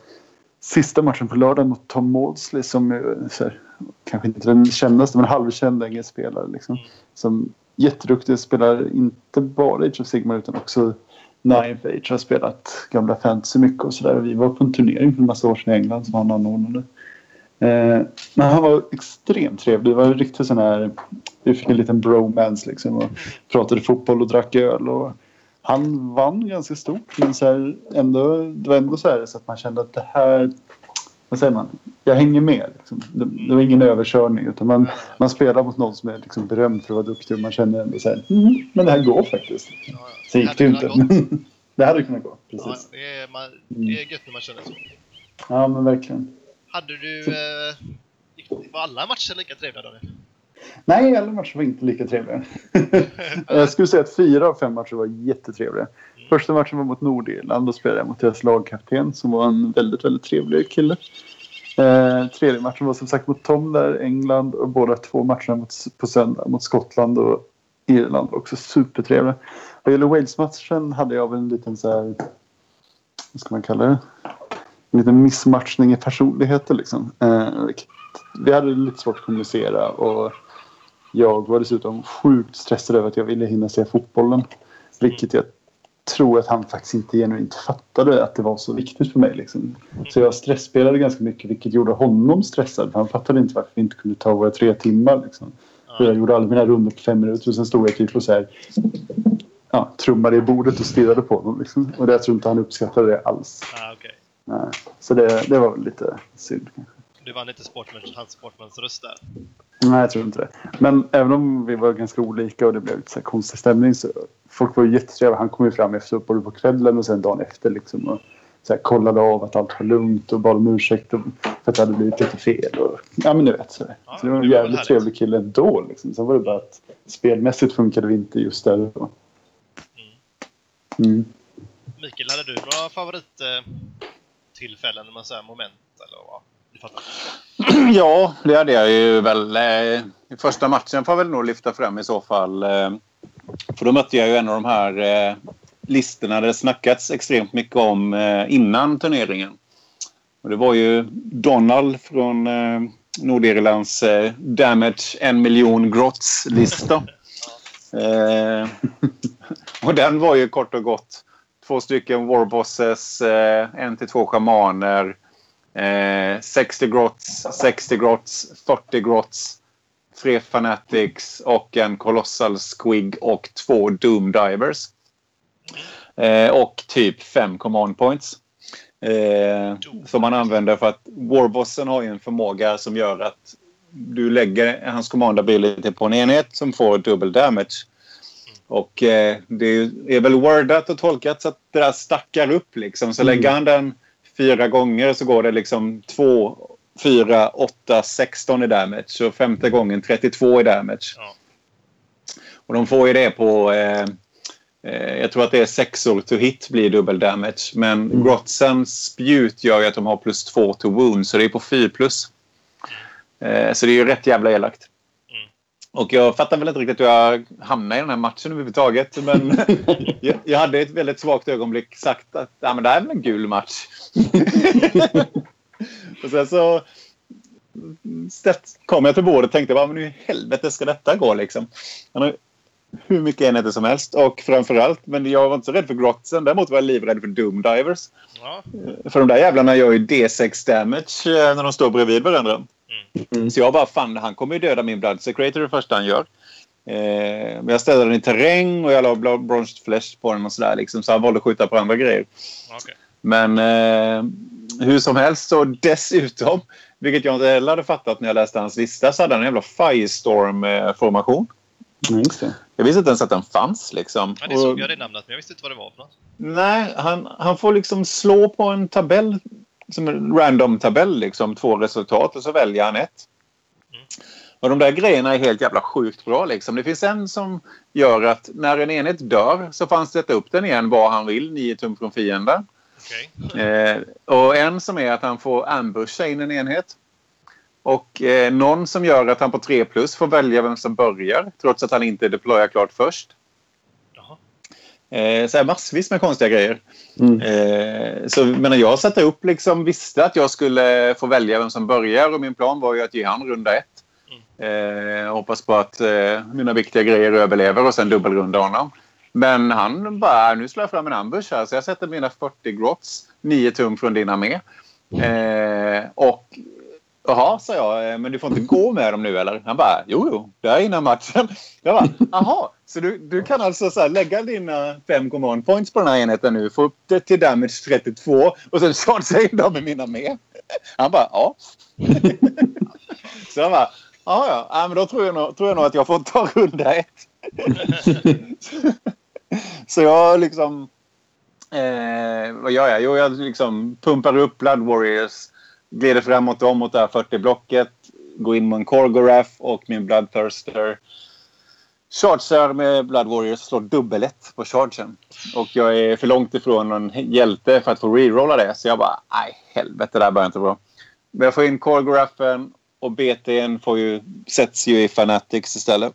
sista matchen på lördag mot Tom Maudsley som är så här, kanske inte den kändaste men halvkänd engelsk spelare liksom. Som jätteduktig spelar inte bara Age of Sigmar utan också Ninth Age har spelat gamla fantasy mycket och sådär. Vi var på en turnering för en massa år sedan i England som han anordnade. Eh, men han var extremt trevlig. Det var en riktigt sån här... Vi fick en liten bromance liksom och pratade fotboll och drack öl. Och han vann ganska stort men så här, ändå, det var ändå så, här, så att man kände att det här... Vad säger man? Jag hänger med. Liksom. Det, det var ingen överkörning utan man, man spelar mot någon som är liksom berömd för att vara duktig och man känner ändå så här, mm, men det här går faktiskt. Ja, ja. Sen gick det hade inte. *laughs* det hade kunnat gå. Ja, Precis. det, är, man, det är gött när man känner så. Ja, men verkligen. Hade du... Eh, var alla matcher lika trevliga Daniel? Nej, alla matcher var inte lika trevliga. *laughs* jag skulle säga att fyra av fem matcher var jättetrevliga. Första matchen var mot Nordirland. Då spelade jag mot deras lagkapten som var en väldigt, väldigt trevlig kille. Eh, tredje matchen var som sagt mot Tom där, England. Och båda två matcherna mot, på söndag mot Skottland och Irland var också supertrevliga. Vad gäller Wales-matchen hade jag väl en liten så här... Vad ska man kalla det? En liten missmatchning i personligheter liksom. Eh, vi hade lite svårt att kommunicera och jag var dessutom sjukt stressad över att jag ville hinna se fotbollen. Vilket jag tror att han faktiskt inte genuint fattade att det var så viktigt för mig. Liksom. Så jag stressspelade ganska mycket vilket gjorde honom stressad. För han fattade inte varför vi inte kunde ta våra tre timmar. Liksom. Så jag gjorde alla mina runder på fem minuter och sen stod jag typ och så här, ja, trummade i bordet och stirrade på honom. Liksom. Och jag tror inte han uppskattade det alls. Ah, okej. Nej. Så det, det var lite synd kanske. Du vann inte Sportmans, hans Sportmans röst där. Nej, jag tror inte det. Men även om vi var ganska olika och det blev lite så här konstig stämning så folk var ju jättetrevliga. Han kom ju fram efter både på kvällen och sen dagen efter liksom och så här, kollade av att allt var lugnt och bad om ursäkt och- för att det hade blivit lite fel. Och, ja, men du vet. Så, Ja, så det var det en var jävligt härligt. trevlig kille ändå. Liksom. Sen var det bara att spelmässigt funkade vi inte just där då. Mm. Mikael, hade du några favorittillfällen, man säger moment eller vad? *clears throat* Ja, det hade jag ju väl. Eh, I första matchen får jag väl nog lyfta fram i så fall. Eh, för då mötte jag ju en av de här eh, listorna där det snackats extremt mycket om eh, innan turneringen. Och det var ju Donald från eh, Nordirlands eh, Damage en miljon grots-lista. eh, *laughs* och den var ju kort och gott två stycken warbosses, eh, en till två schamaner, Eh, 60 grots, 60 grots, 40 grots, tre fanatics och en colossal squig och två doom divers. Eh, och typ fem command points. Eh, som man använder för att warbossen har ju en förmåga som gör att du lägger hans command ability på en enhet som får dubbel damage. Och eh, det är väl wordat och tolkat så att det där stackar upp liksom. Så Mm. lägger han den fyra gånger så går det liksom 2, 4, 8, 16 i damage. Och femte gången 32 i damage. Ja. Och de får ju det på... Eh, eh, jag tror att det är sexor to hit blir dubbel damage. Men Mm. Grotsens spjut gör ju att de har plus 2 to wound. Så det är på 4 plus. Eh, så det är ju rätt jävla elakt. Mm. Och jag fattar väl inte riktigt hur jag hamnade i den här matchen överhuvudtaget. Men *laughs* jag, jag hade ett väldigt svagt ögonblick sagt att ja, men det här är väl en gul match. *laughs* och sen så kom jag till bordet och tänkte bara, men hur i helvete ska detta gå liksom? Han har hur mycket enheter som helst och framförallt, men jag var inte så rädd för Grotsen. Däremot var jag livrädd för Doom Divers. Ja. För de där jävlarna gör ju D6 damage eh, när de står bredvid varandra. Mm. Så jag bara, fan han kommer ju döda min Blood Secretor det första han gör. Eh, men jag ställde den i terräng och jag la bronzed flesh på den och sådär. Liksom, så han valde att skjuta på andra grejer. Okej. Men eh, hur som helst så dessutom, vilket jag inte heller hade fattat när jag läste hans lista, så hade han en jävla Firestorm-formation. Just det. Jag visste inte ens att den fanns liksom. Ja, det såg jag det namnet, men jag visste inte vad det var för något. Nej, han, han får liksom slå på en tabell, som en random-tabell, liksom, två resultat och så väljer han ett. Mm. Och de där grejerna är helt jävla sjukt bra. Liksom. Det finns en som gör att när en enhet dör så får han sätta upp den igen var han vill, nio tum från fienden. Okej. Eh, och en som är att han får ambusha in en enhet. Och eh, någon som gör att han på 3 plus får välja vem som börjar trots att han inte deployar klart först. Eh, så här massvis med konstiga grejer. Mm. Eh, så menar, jag satte upp liksom, visste att jag skulle få välja vem som börjar och min plan var ju att ge han runda ett. Eh, hoppas på att eh, mina viktiga grejer överlever och sen dubbelrunda honom. Men han bara, äh, nu slår jag fram en ambush här så jag sätter mina 40 grots 9 tum från din armé. Eh, och Jaha, sa jag, eh, men du får inte gå med dem nu eller? Han bara, jo, jo, det är innan matchen. Jag bara, jaha, så du, du kan alltså så här, lägga dina fem command points på den här enheten nu, få upp det till damage 32 och sen chargea in dem med mina med? Han bara, ja. så jag bara, ja, ja, ja, men då tror jag, nog, tror jag nog att jag får ta runda ett. *laughs* så jag liksom, eh, vad gör jag? Jo, jag liksom pumpar upp Blood Warriors glider framåt dem mot det här 40-blocket. Går in med en Korgorath och min Bloodthirster. Chargear med Blood Warriors slår dubbelett på chargen. Och jag är för långt ifrån någon hjälte för att få rerolla det. Så jag bara, nej helvete, det här börjar inte bra. Men jag får in Korgorathen och BT'n får ju, sätts ju i Fanatics istället.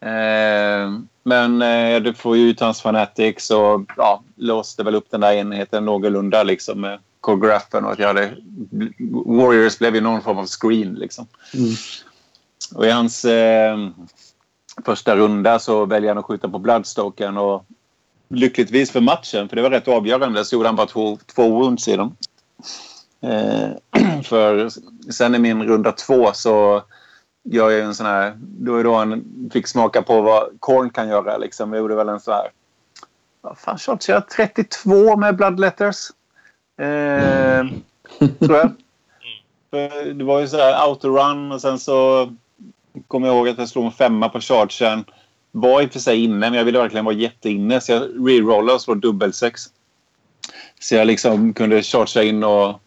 Eh, men eh, du får ju ut hans Fanatics och ja, låste väl upp den där enheten någorlunda liksom med Korgorathen och att jag hade... Warriors blev ju någon form av screen liksom. Mm. Och i hans eh, första runda så väljer han att skjuta på Bloodstoken och lyckligtvis för matchen, för det var rätt avgörande, så gjorde han bara två, två wounds i dem. Eh, *clears throat* för sen i min runda två så gör jag en sån här... Då är då han fick smaka på vad Korn kan göra. Liksom. Jag gjorde väl en sån här... Vad fan shots jag? 32 med Bloodletters. Eh, tror jag. För *laughs* det var ju sådär autorun och sen så kommer jag ihåg att jag slog en femma på chargen. Var i och för sig inne, men jag ville verkligen vara jätteinne så jag rerollade och slog dubbelsex. Så jag liksom kunde chargea in och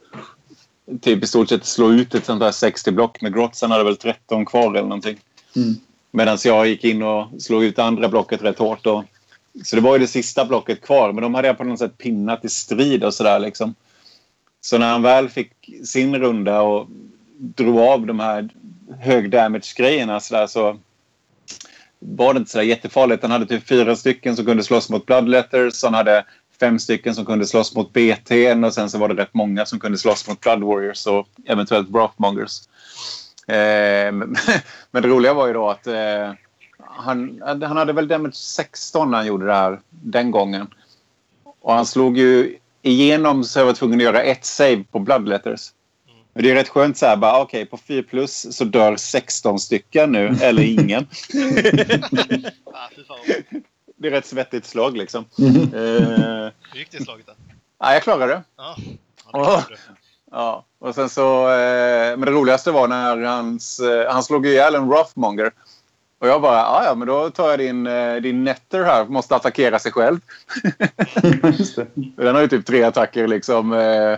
typ i stort sett slå ut ett sånt där 60-block med grotts. Han hade väl 13 kvar eller någonting. Mm. Medan jag gick in och slog ut andra blocket rätt hårt. Och, så det var ju det sista blocket kvar. Men de hade jag på något sätt pinnat i strid och sådär liksom. Så när han väl fick sin runda och drog av de här hög damage-grejerna så, där, så var det inte så jättefarligt. Han hade typ fyra stycken som kunde slåss mot Bloodletters. Han hade fem stycken som kunde slåss mot BT och sen så var det rätt många som kunde slåss mot Blood Warriors och eventuellt Brothmongers. Eh, men, *laughs* men det roliga var ju då att eh, han, han hade väl damage 16 när han gjorde det här den gången. Och han slog ju igenom så jag var tvungen att göra ett save på Bloodletters. Men det är rätt skönt så här bara okej på 4 plus så dör 16 stycken nu eller ingen. *laughs* Ah, det är rätt svettigt slag liksom. *laughs* Mm. Eh, Hur gick det slaget då? ja, jag klarade det. Ja. Det klarade. Ja, och sen så... Eh, men det roligaste var när hans... Eh, han slog ihjäl en Rothmonger. Och jag bara, ja ja men då tar jag din, eh, din netter här, måste attackera sig själv. *laughs* Just det. Den har ju typ tre attacker liksom. Eh,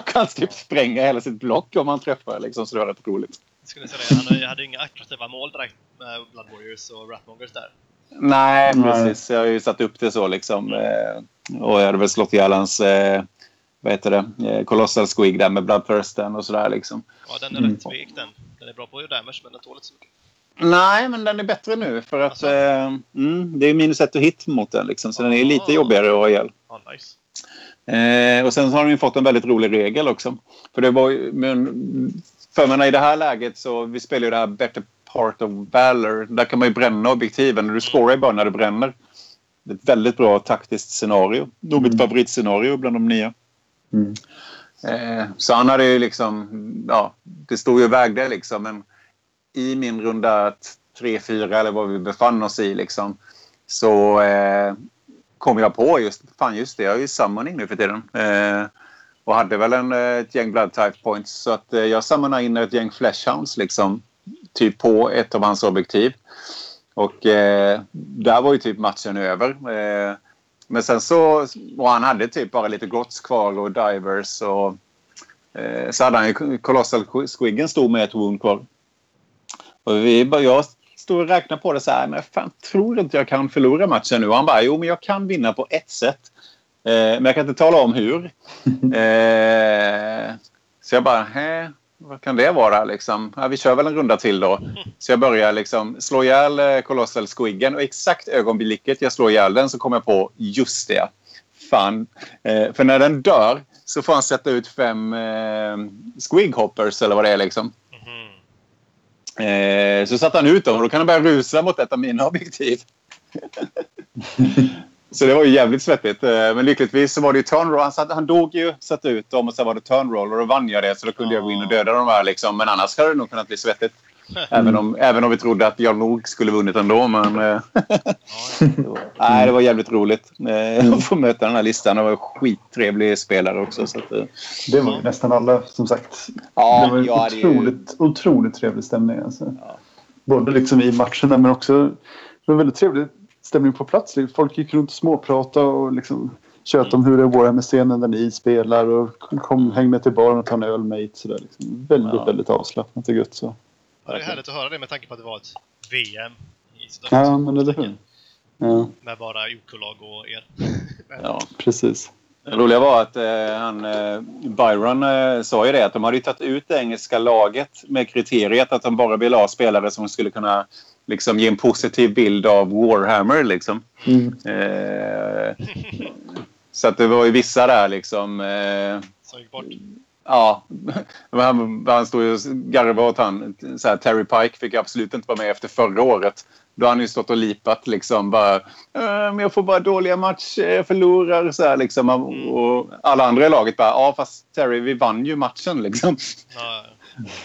*laughs* kan typ spränga hela sitt block om man träffar liksom, så det var rätt roligt. Jag skulle säga det. Han hade ju inga attraktiva mål direkt med Blood Warriors och Ratmongers där. Nej, Nej. precis. Jag har ju satt upp det så liksom. Eh, och jag hade väl slått ihjäl hans, eh, vad heter det, eh, Colossal Squig där med Bloodthirsten och sådär liksom. Ja, den är Mm. rätt vek den. Den är bra på damage men den tål inte så mycket. Nej, men den är bättre nu för att Alltså? eh, mm, det är minus ett och hit mot den liksom. Så den är lite Ah. jobbigare att ha ihjäl. Ja, nice. Eh, och sen har de ju fått en väldigt rolig regel också. För det var ju, men, för mig i det här läget så, vi spelar ju det här Better Part of Valor. Där kan man ju bränna objektiven. Du scorar ju bara när du bränner. Det är ett väldigt bra taktiskt scenario. Nog mitt Mm. favoritscenario bland de nya. Mm. Eh, så han hade ju liksom, ja, det stod ju och vägde liksom. Men i min runda 3-4 eller vad vi befann oss i liksom. Så eh, kom jag på just, fan just det, jag är ju summoning nu för tiden. Eh, och hade väl en, eh, ett gäng blood type points. Så att eh, jag summonade in ett gäng fleshhounds liksom. Typ på ett av hans objektiv. Och eh, där var ju typ matchen över. Eh, men sen så, och han hade typ bara lite grots kvar och divers och eh, så hade han ju Colossal Squiggen stod med ett wound kvar. Och vi, bara- jag stod och räknade på det så här, men jag fan, tror inte jag kan förlora matchen nu. Och han bara, jo men jag kan vinna på ett sätt. Eh, men jag kan inte tala om hur. *laughs* Eh, så jag bara, hä? Vad kan det vara liksom? Ja, vi kör väl en runda till då. Så jag börjar liksom slå ihjäl eh, Colossal Squiggen och exakt ögonblicket jag slår ihjäl den så kommer jag på just det. Fan. Eh, för när den dör så får han sätta ut fem eh, Squighoppers eller vad det är liksom. Mhm. Eh, så satte han ut dem och då kan han börja rusa mot ett av mina objektiv. *laughs* så det var ju jävligt svettigt. Eh, men lyckligtvis så var det ju turnroll. Han, satt, han dog ju, satte ut dem och sen var det turnroll och då vann jag det. Så då kunde jag gå in och döda dem här liksom. Men annars hade det nog kunnat bli svettigt. *laughs* Även, om, även om vi trodde att jag nog skulle vunnit ändå. Men, eh, Ja, det var, nej, det var jävligt roligt eh, att få möta den här listan. Det var en skittrevlig spelare också. Så att, eh, Det var ju nästan alla som sagt. ja, det var ju jag hade ju- otroligt, otroligt trevlig stämning. Alltså. Ja. Både liksom i matcherna men också det var väldigt trevlig stämning på plats. Folk gick runt och småpratade och liksom tjötade om hur det är Warhammer-scenen där ni spelar och kom, häng med till baren och ta en öl mate. Sådär, liksom. Väldigt, Ja. väldigt avslappnat och gött så. Ja, det är härligt att höra det med tanke på att det var ett VM i Ja, men eller hur? Ja, Med bara OK-lag och er. *laughs* Ja. precis. Det roliga var att eh, han, eh, Byron eh, sa ju det att de hade ju tagit ut det engelska laget med kriteriet att de bara ville ha spelare som skulle kunna liksom, ge en positiv bild av Warhammer. Liksom. Mm. Eh, så att det var ju vissa där liksom... Eh, Som gick bort. Ja, *laughs* han, han stod ju och garvade åt han. Så här, Terry Pike fick absolut inte vara med efter förra året. Då har han ju stått och lipat liksom bara. "Eh, Men jag får bara dåliga matcher, jag förlorar. Så här, liksom. Och alla andra i laget bara. Ja, fast Terry, vi vann ju matchen liksom. Ja,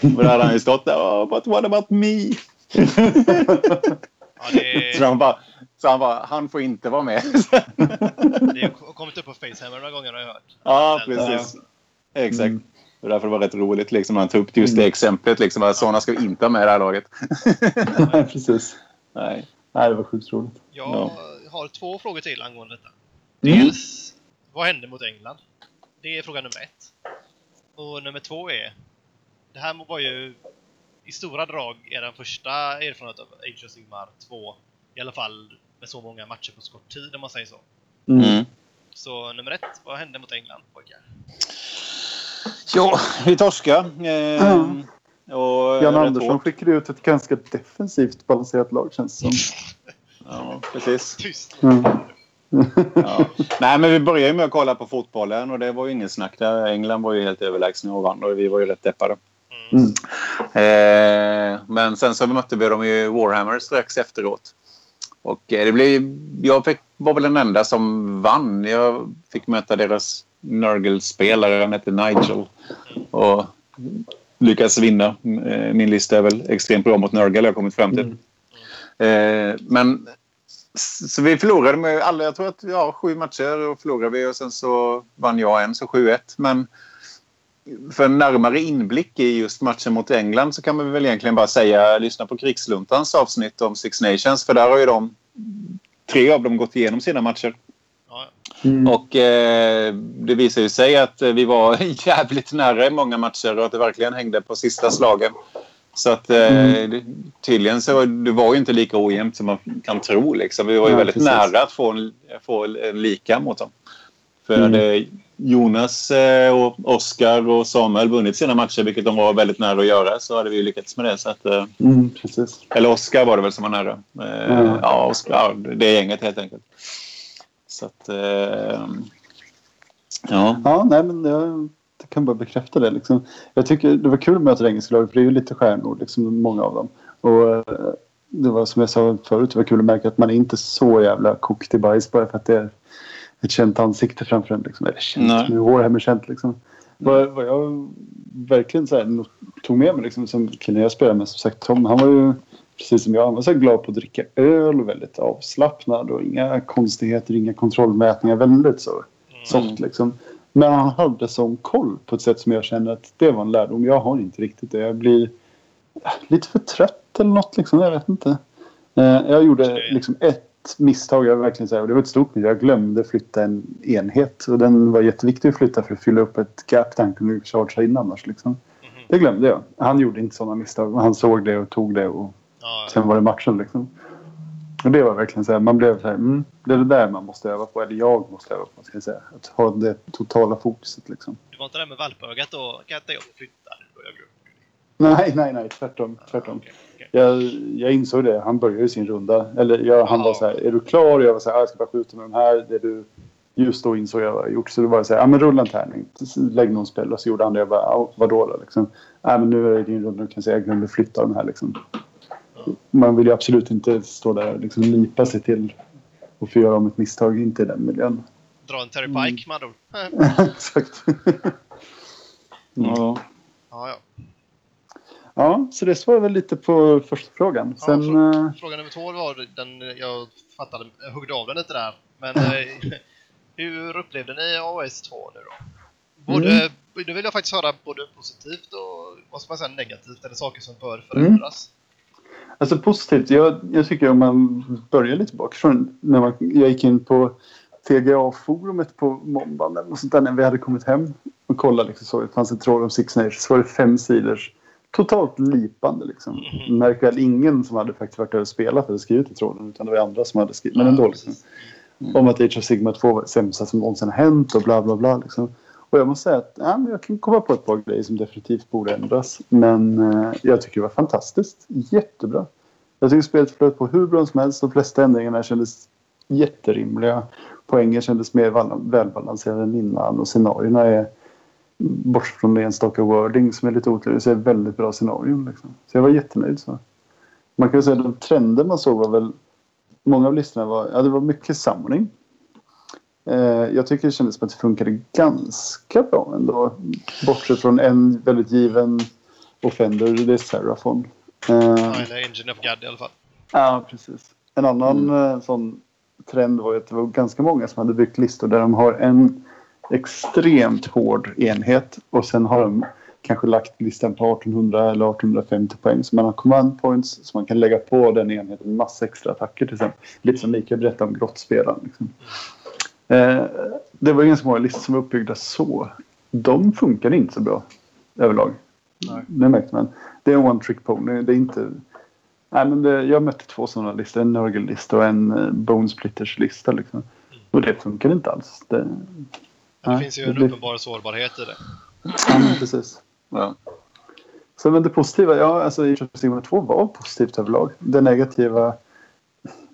*laughs* Och där hade han ju stått där. Oh, but what about me? Ja, det, Så han bara. Så han bara, han får inte vara med. det har kommit upp på Facehammer några gånger har jag hört. ja, precis. Exakt. Mm. Det var därför det var rätt roligt liksom, när han tog upp just det Mm. exemplet. Liksom, att sådana ska vi inte ha med i det här laget. *laughs* precis. Nej. Nej, det var sjukt roligt. Jag har två frågor till angående detta. Mm. Dels, vad hände mot England? Det är fråga nummer ett. Och nummer två är, det här var ju i stora drag er första erfarenhet av Age of Sigmar 2. I alla fall med så många matcher på så kort tid om man säger så. Mm. Så nummer ett, vad hände mot England pojkar? Ja, vi torskade. Eh, och Jan Andersson hårt. skickade ut ett ganska defensivt balanserat lag känns det som. *laughs* Ja, precis. Tyst! Mm. Ja. Nej, men vi började ju med att kolla på fotbollen och det var ju ingen snack där. England var ju helt överlägsna och vann och vi var ju rätt deppade. Mm. Eh, men sen så mötte vi dem i Warhammer strax efteråt. Och eh, det blev, jag fick, var väl den enda som vann. Jag fick möta deras Nurgle-spelare. Han hette Nigel. Och lyckades vinna. Eh, min lista är väl extremt bra mot Nurgle har jag kommit fram till. Mm. Eh, men så vi förlorade med alla, jag tror att ja, sju matcher och förlorade vi och sen så vann jag en, så 7-1. Men för en närmare inblick i just matchen mot England så kan man väl egentligen bara säga lyssna på Krigsluntans avsnitt om Six Nations för där har ju de tre av dem gått igenom sina matcher. Mm. Och eh, det visar ju sig att eh, vi var *laughs* jävligt nära i många matcher och att det verkligen hängde på sista slagen. Så att eh, Mm. det, tydligen så det var ju inte lika ojämnt som man kan tro. Liksom. Vi var ju Ja, väldigt precis. nära att få en, få en lika mot dem. För Mm. hade Jonas eh, och Oskar och Samuel vunnit sina matcher, vilket de var väldigt nära att göra, så hade vi lyckats med det. Så att, eh, Mm, precis. eller Oskar var det väl som var nära. Eh, Mm. Ja, Oskar, det gänget helt enkelt. Så att... Ja. Ja, nej men jag, jag kan bara bekräfta det. Liksom. Jag tycker det var kul att möta det engelska laget för det är ju lite stjärnor, liksom, många av dem. Och det var som jag sa förut, det var kul att märka att man är inte så jävla kokt i bajs bara för att det är ett känt ansikte framför en. Liksom. Eller känt, Nej. nu Warhammer känt liksom. Vad, vad jag verkligen så här, tog med mig liksom, som killen jag spelade med, som sagt Tom, han var ju precis som jag, han var så glad på att dricka öl och väldigt avslappnad och inga konstigheter, inga kontrollmätningar, väldigt så soft liksom. Men han hade sån koll på ett sätt som jag känner att det var en lärdom. Jag har inte riktigt det. Jag blir äh, lite för trött eller något liksom. Jag vet inte. Eh, Jag gjorde liksom ett misstag. Jag verkligen säga, och det var ett stort misstag. Jag glömde flytta en enhet. Och den var jätteviktig att flytta för att fylla upp ett gap där han kunde chargea in annars. Liksom. Det glömde jag. Han gjorde inte sådana misstag. Han såg det och tog det. Och Ja, sen var det matchen liksom. Och det var verkligen så här, man blev så här, mm, det är det där man måste öva på, eller jag måste öva på ska jag säga. Att ha det totala fokuset liksom. det var inte det med valpögat då? Kan inte jag flytta? Jag. Nej, nej, nej, tvärtom. tvärtom. Okej, okej. Jag, jag insåg det, han började sin runda. Eller jag, han Ja. var så här, är du klar? Jag var så här, "Ah, jag ska bara skjuta med de här. Det du just då insåg jag vad jag gjort. Så det var så här, ja men rulla en tärning. Lägg någon spel. Och så gjorde han det. Jag bara, ja, vadå då liksom? Nej men nu är det din runda. Du kan säga, jag glömde flytta de här liksom. Man vill ju absolut inte stå där och liksom lipa sig till och få göra om ett misstag. Inte i den miljön. Dra en Terry Mm. Pike med andra ord. *laughs* Exakt. *laughs* Ja. Ja, ja. Ja, så det svarar väl lite på första frågan. Ja, Sen... frå- eh, Fråga nummer två var den, jag fattade, jag huggde av den lite där. Men *laughs* eh, hur upplevde ni AOS 2 nu då? Både, Mm. Nu vill jag faktiskt höra både positivt och vad ska man säga, negativt, eller saker som bör Mm. förändras. Alltså positivt. Jag, jag tycker om man börjar lite bakifrån. När man, jag gick in på TGA-forumet på måndagen eller sånt där, när vi hade kommit hem och kollade. Liksom, så det fanns ett tråd om Six Nations. Så var det fem sidors totalt lipande. Liksom. Mhm. Märk väl ingen som hade faktiskt varit där och spelat eller skrivit i tråden. Utan det var andra som hade skrivit. Men ändå. Liksom. Om att Age of Sigma 2 var det sämsta som någonsin har hänt och bla bla bla. Liksom. Och jag måste säga att ja, men jag kan komma på ett par grejer som definitivt borde ändras. Men eh, jag tycker det var fantastiskt. Jättebra. Jag tycker spelet flöt på hur bra som helst. De flesta ändringarna kändes jätterimliga. Poängen kändes mer välbalanserade än innan. Och scenarierna är, bortsett från det enstaka wording som är lite otydligt, så är det väldigt bra scenarion. Liksom. Så jag var jättenöjd. Så. Man kan säga att de trender man såg var väl... Många av listorna var... Ja, det var mycket summoning. Eh, jag tycker det kändes som att det funkade ganska bra ändå. Bortsett från en väldigt given offender, det är Seraphon. Eh, Ja, eller Engine of God i alla fall. Ja, precis. En annan eh, sån trend var att det var ganska många som hade byggt listor där de har en extremt hård enhet och sen har de kanske lagt listan på 1800 eller 1850 poäng. Så man har command points så man kan lägga på den enheten massa extra attacker till exempel. Lite som Mikael berättade om grottspelaren. Liksom. Eh, det var ganska många listor som var uppbyggda så. De funkar inte så bra överlag. Nej. Det märkte man. Det är en one trick pony. Det är inte... Nej, men det, jag mötte två sådana listor. En Nurgle-lista och en eh, Bone Splitters-lista. Liksom. Och det funkar inte alls. Det, det finns ju det en blir- uppenbar sårbarhet i det. ja, precis. Ja. Så men det positiva, ja alltså Age of Sigmar 2 var positivt överlag. Det negativa,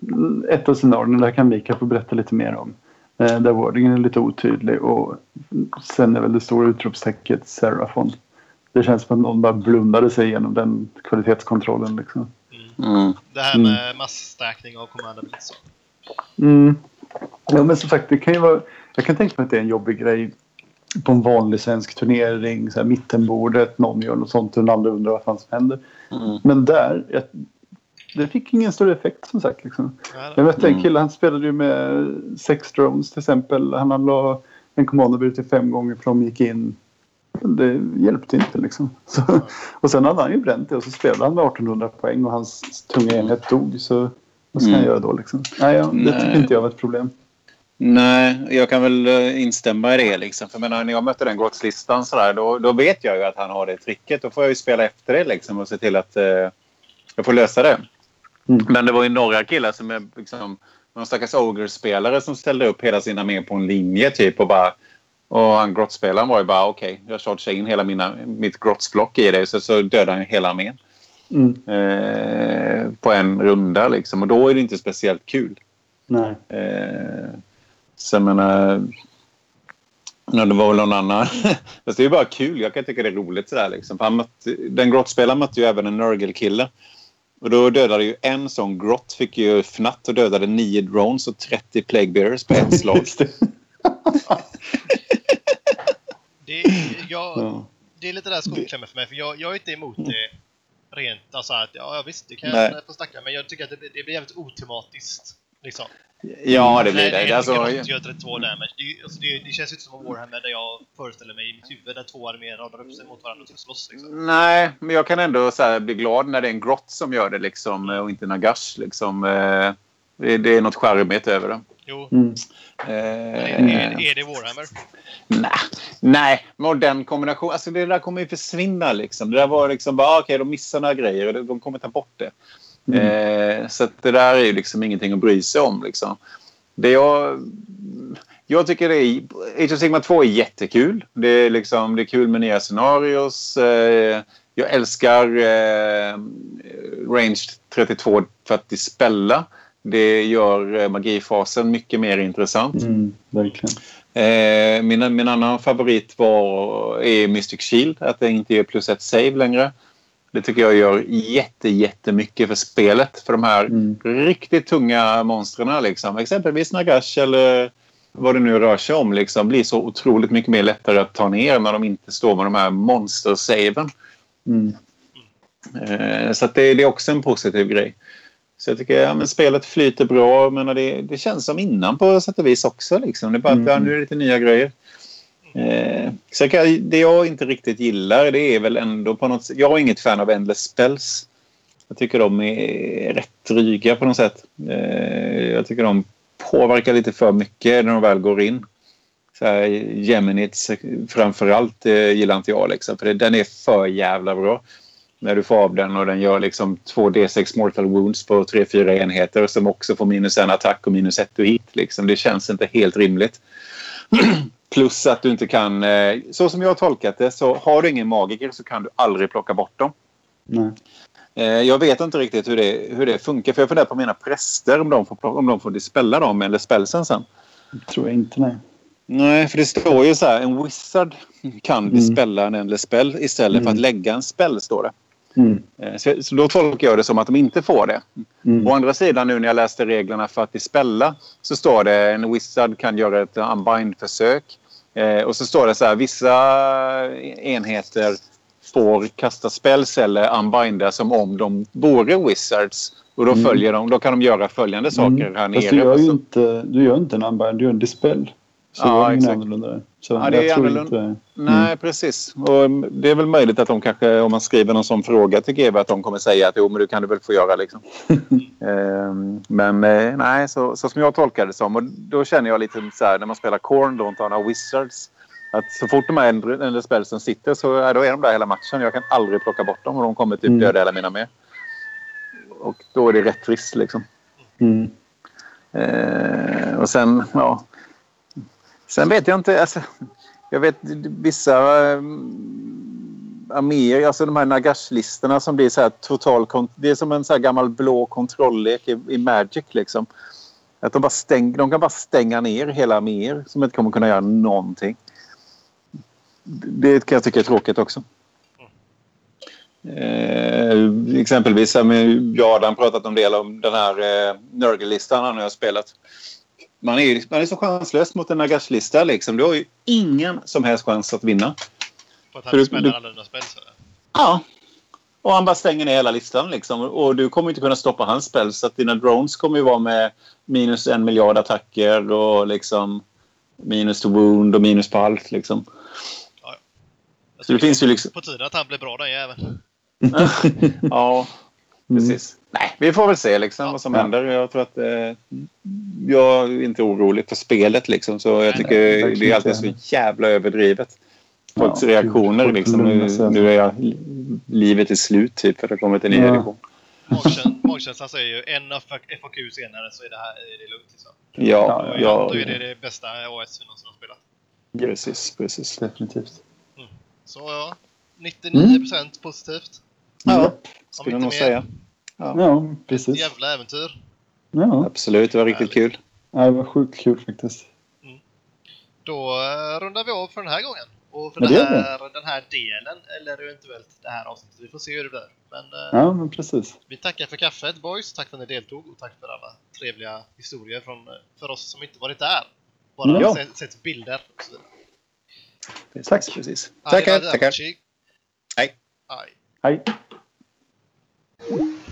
mm, ett av scenarierna, där kan Mikael få berätta lite mer om. Eh, där wordingen är lite otydlig och sen är väl det stora utropstecknet Seraphon. Det känns som att någon bara blundade sig igenom den kvalitetskontrollen liksom. Mm. Det här Mm. med massstärkning av command abilities. Mm. Ja, men som sagt, det kan ju vara, jag kan tänka mig att det är en jobbig grej på en vanlig svensk turnering. Så här, mittenbordet, någon gör något sånt och den andra undrar vad fan som händer. Mm. Men där, jag, det fick ingen större effekt som sagt. Liksom. Jag mötte en Mm. kille, han spelade ju med sex drones till exempel. Han la en commanderbil till fem gånger för de gick in det hjälpte inte liksom. Så, *laughs* och sen hade han ju bränt det och så spelade han med 1800 poäng och hans tunga enhet dog. Så vad ska Mm. han göra då liksom? Nej, ja, det tycker inte jag var ett problem. Nej, jag kan väl eh, instämma i det. Liksom. För menar, när jag mötte den grottslistan så där, då, då vet jag ju att han har det tricket. Då får jag ju spela efter det liksom, och se till att eh, jag får lösa det. Mm. Men det var ju några killar som är liksom, någon stackars Ogre-spelare som ställde upp hela sin armé på en linje typ och bara och han grottspelaren var ju bara okej, jag chargear in hela mina, mitt grottsblock i det så, så dödade han hela armén Mm. eh, på en runda liksom. Och då är det inte speciellt kul. Nej. Eh, så jag menar... Ja, det var väl någon annan. *laughs* Det är ju bara kul. Jag kan tycka det är roligt. Sådär, liksom. Han mötte, den grottspelaren mötte ju även en Nurgle-kille. Och då dödade ju en sån grott fick ju fnatt och dödade nio drones och 30 plague bearers på ett slag. *laughs* Det. Jag, Ja. det är lite där skon för mig, för jag, jag är inte emot det rent alltså att ja, ja, visst, det kan Nej. jag få snacka, men jag tycker att det, blir- det blir jävligt otematiskt. Liksom. Ja, det blir det. En Alltså, grott gör 32 damage. Det, alltså, det, det känns inte som en Warhammer där jag föreställer mig i mitt huvud där två arméer radar upp sig mot varandra och ska slåss. Liksom. nej, men jag kan ändå så här, bli glad när det är en grott som gör det liksom, och inte Nagash. Liksom. Eh, Det, det är något charmigt över det. Jo, Mm. men är, Eh, är, är det Warhammer? Nej, nej. Men den kombinationen, alltså det där kommer ju försvinna liksom. Det där var liksom bara, ah, okej, de missar några grejer och de kommer ta bort det. Eh, så att det där är ju liksom ingenting att bry sig om liksom. Det jag, jag tycker det är, Age of Sigma 2 är jättekul. Det är, liksom, det är kul med nya scenarios. Eh, jag älskar eh, Range 32 för att dispella. Det gör eh, magifasen mycket mer intressant. Mm, verkligen. Eh, min, min annan favorit var, är Mystic Shield. Att det inte ger plus ett save längre. Det tycker jag gör jätte, jättemycket för spelet. För de här Mm. riktigt tunga monstren. Liksom. Exempelvis Nagash eller vad det nu rör sig om. Liksom, blir så otroligt mycket mer lättare att ta ner när de inte står med de här monster-saven. Mm. Eh, så det, det är också en positiv grej. Så jag tycker ja, men spelet flyter bra. Menar, det, det känns som innan på sätt och vis också. Liksom. Det är bara att Mm. ja, nu är det lite nya grejer. Eh, så jag kan, det jag inte riktigt gillar det är väl ändå på något sätt. Jag är inget fan av Endless Spells. Jag tycker de är rätt dryga på något sätt. Eh, jag tycker de påverkar lite för mycket när de väl går in. Så här, Geminits framförallt eh, gillar inte jag. Liksom, för det, den är för jävla bra. När du får av den och den gör liksom 2D6 mortal wounds på 3-4 enheter som också får minus en attack och minus ett to hit. Liksom. Det känns inte helt rimligt. *clears throat* Plus att du inte kan... Eh, så som jag har tolkat det så har du ingen magiker så kan du aldrig plocka bort dem. Nej. Eh, jag vet inte riktigt hur det, hur det funkar. För jag funderar på mina präster om de får, om de får dispella dem eller spelsen sen. Tror jag inte, nej. Nej, för det står ju så här. En wizard kan Mm. dispella en endless spell istället för att Mm. lägga en spell, står det. Mm. Eh, Så, så då tolkar jag det som att de inte får det. Mm. Å andra sidan nu när jag läste reglerna för att dispella så står det en wizard kan göra ett unbind-försök. Eh, och så står det så här vissa enheter får kasta spells eller unbinda som om de vore wizards. Och då, Mm. följer de, då kan de göra följande saker här Fast nere. du gör ju inte, du gör inte en unbind, du gör en dispel. Så Ja, det är annorlunda. Så Ja, det är annorlunda. inte... Nej, precis. Och det är väl möjligt att de kanske, om man skriver någon sån fråga till GW, att de kommer säga att jo, men du kan du väl få göra liksom. *laughs* Ehm, men eh, nej, så, så som jag tolkar det som. Och då känner jag lite så här när man spelar Korn, då har några Wizards. Att så fort de här eller spelsen sitter så är, då är de där hela matchen. Jag kan aldrig plocka bort dem och de kommer typ Mm. döda hela mina med. Och då är det rätt trist liksom. Mm. Eh, och sen, ja. Sen vet jag inte. Alltså, jag vet vissa äh, arméer, alltså de här Nagash-listorna som blir så här total... Det är som en så här gammal blå kontrolllek i, i Magic liksom. Att de, bara stäng, de kan bara stänga ner hela arméer som inte kommer kunna göra någonting. Det kan jag tycka är tråkigt också. Eh, exempelvis har jag och Adam pratat en del om den här eh, Nurgle-listan han har spelat. Man är, man är så chanslös mot en Nagash-lista. Liksom. Du har ju ingen som helst chans att vinna. För att han smäller alla dina eller? Ja. Och han bara stänger ner hela listan. Liksom. Och du kommer inte kunna stoppa hans spel. Så att dina drones kommer ju vara med minus en miljard attacker och liksom minus to wound och minus på allt. Liksom. Ja, Jag Så det finns ju liksom... På tiden att han blir bra den jäveln. *laughs* Ja. Precis. Nej, vi får väl se liksom Ja. vad som Ja. händer. Jag tror att... Eh, jag är inte orolig för spelet liksom. Så jag tycker nej, det är alltid så jävla överdrivet. Folks Ja, reaktioner folk liksom. Nu, nu är jag... Livet är slut typ för att det kommit en ny Ja. edition. Magkänslan, säger ju en av FAQ senare så är det här är det lugnt. Liksom. Ja, Ja, Då är det det bästa AS vi någonsin har spelat. precis, precis. Definitivt. Så ja, 99% positivt. Ja, Om skulle jag nog mer. säga. Ja, precis. Jävla äventyr. Ja, Absolut, det var riktigt kul. ja, det var sjukt kul faktiskt. Då eh, rundar vi av för den här gången. Och för Ja, det här, den här delen, eller eventuellt det här avsnittet. Vi får se hur det blir. Men eh, Ja, men precis. vi tackar för kaffet boys. Tack för att ni deltog och tack för alla trevliga historier från, eh, för oss som inte varit där. Bara Ja. sett, sett bilder och så vidare. precis Tack. Precis. Tackar, tackar. Hej. Hej. Hej. you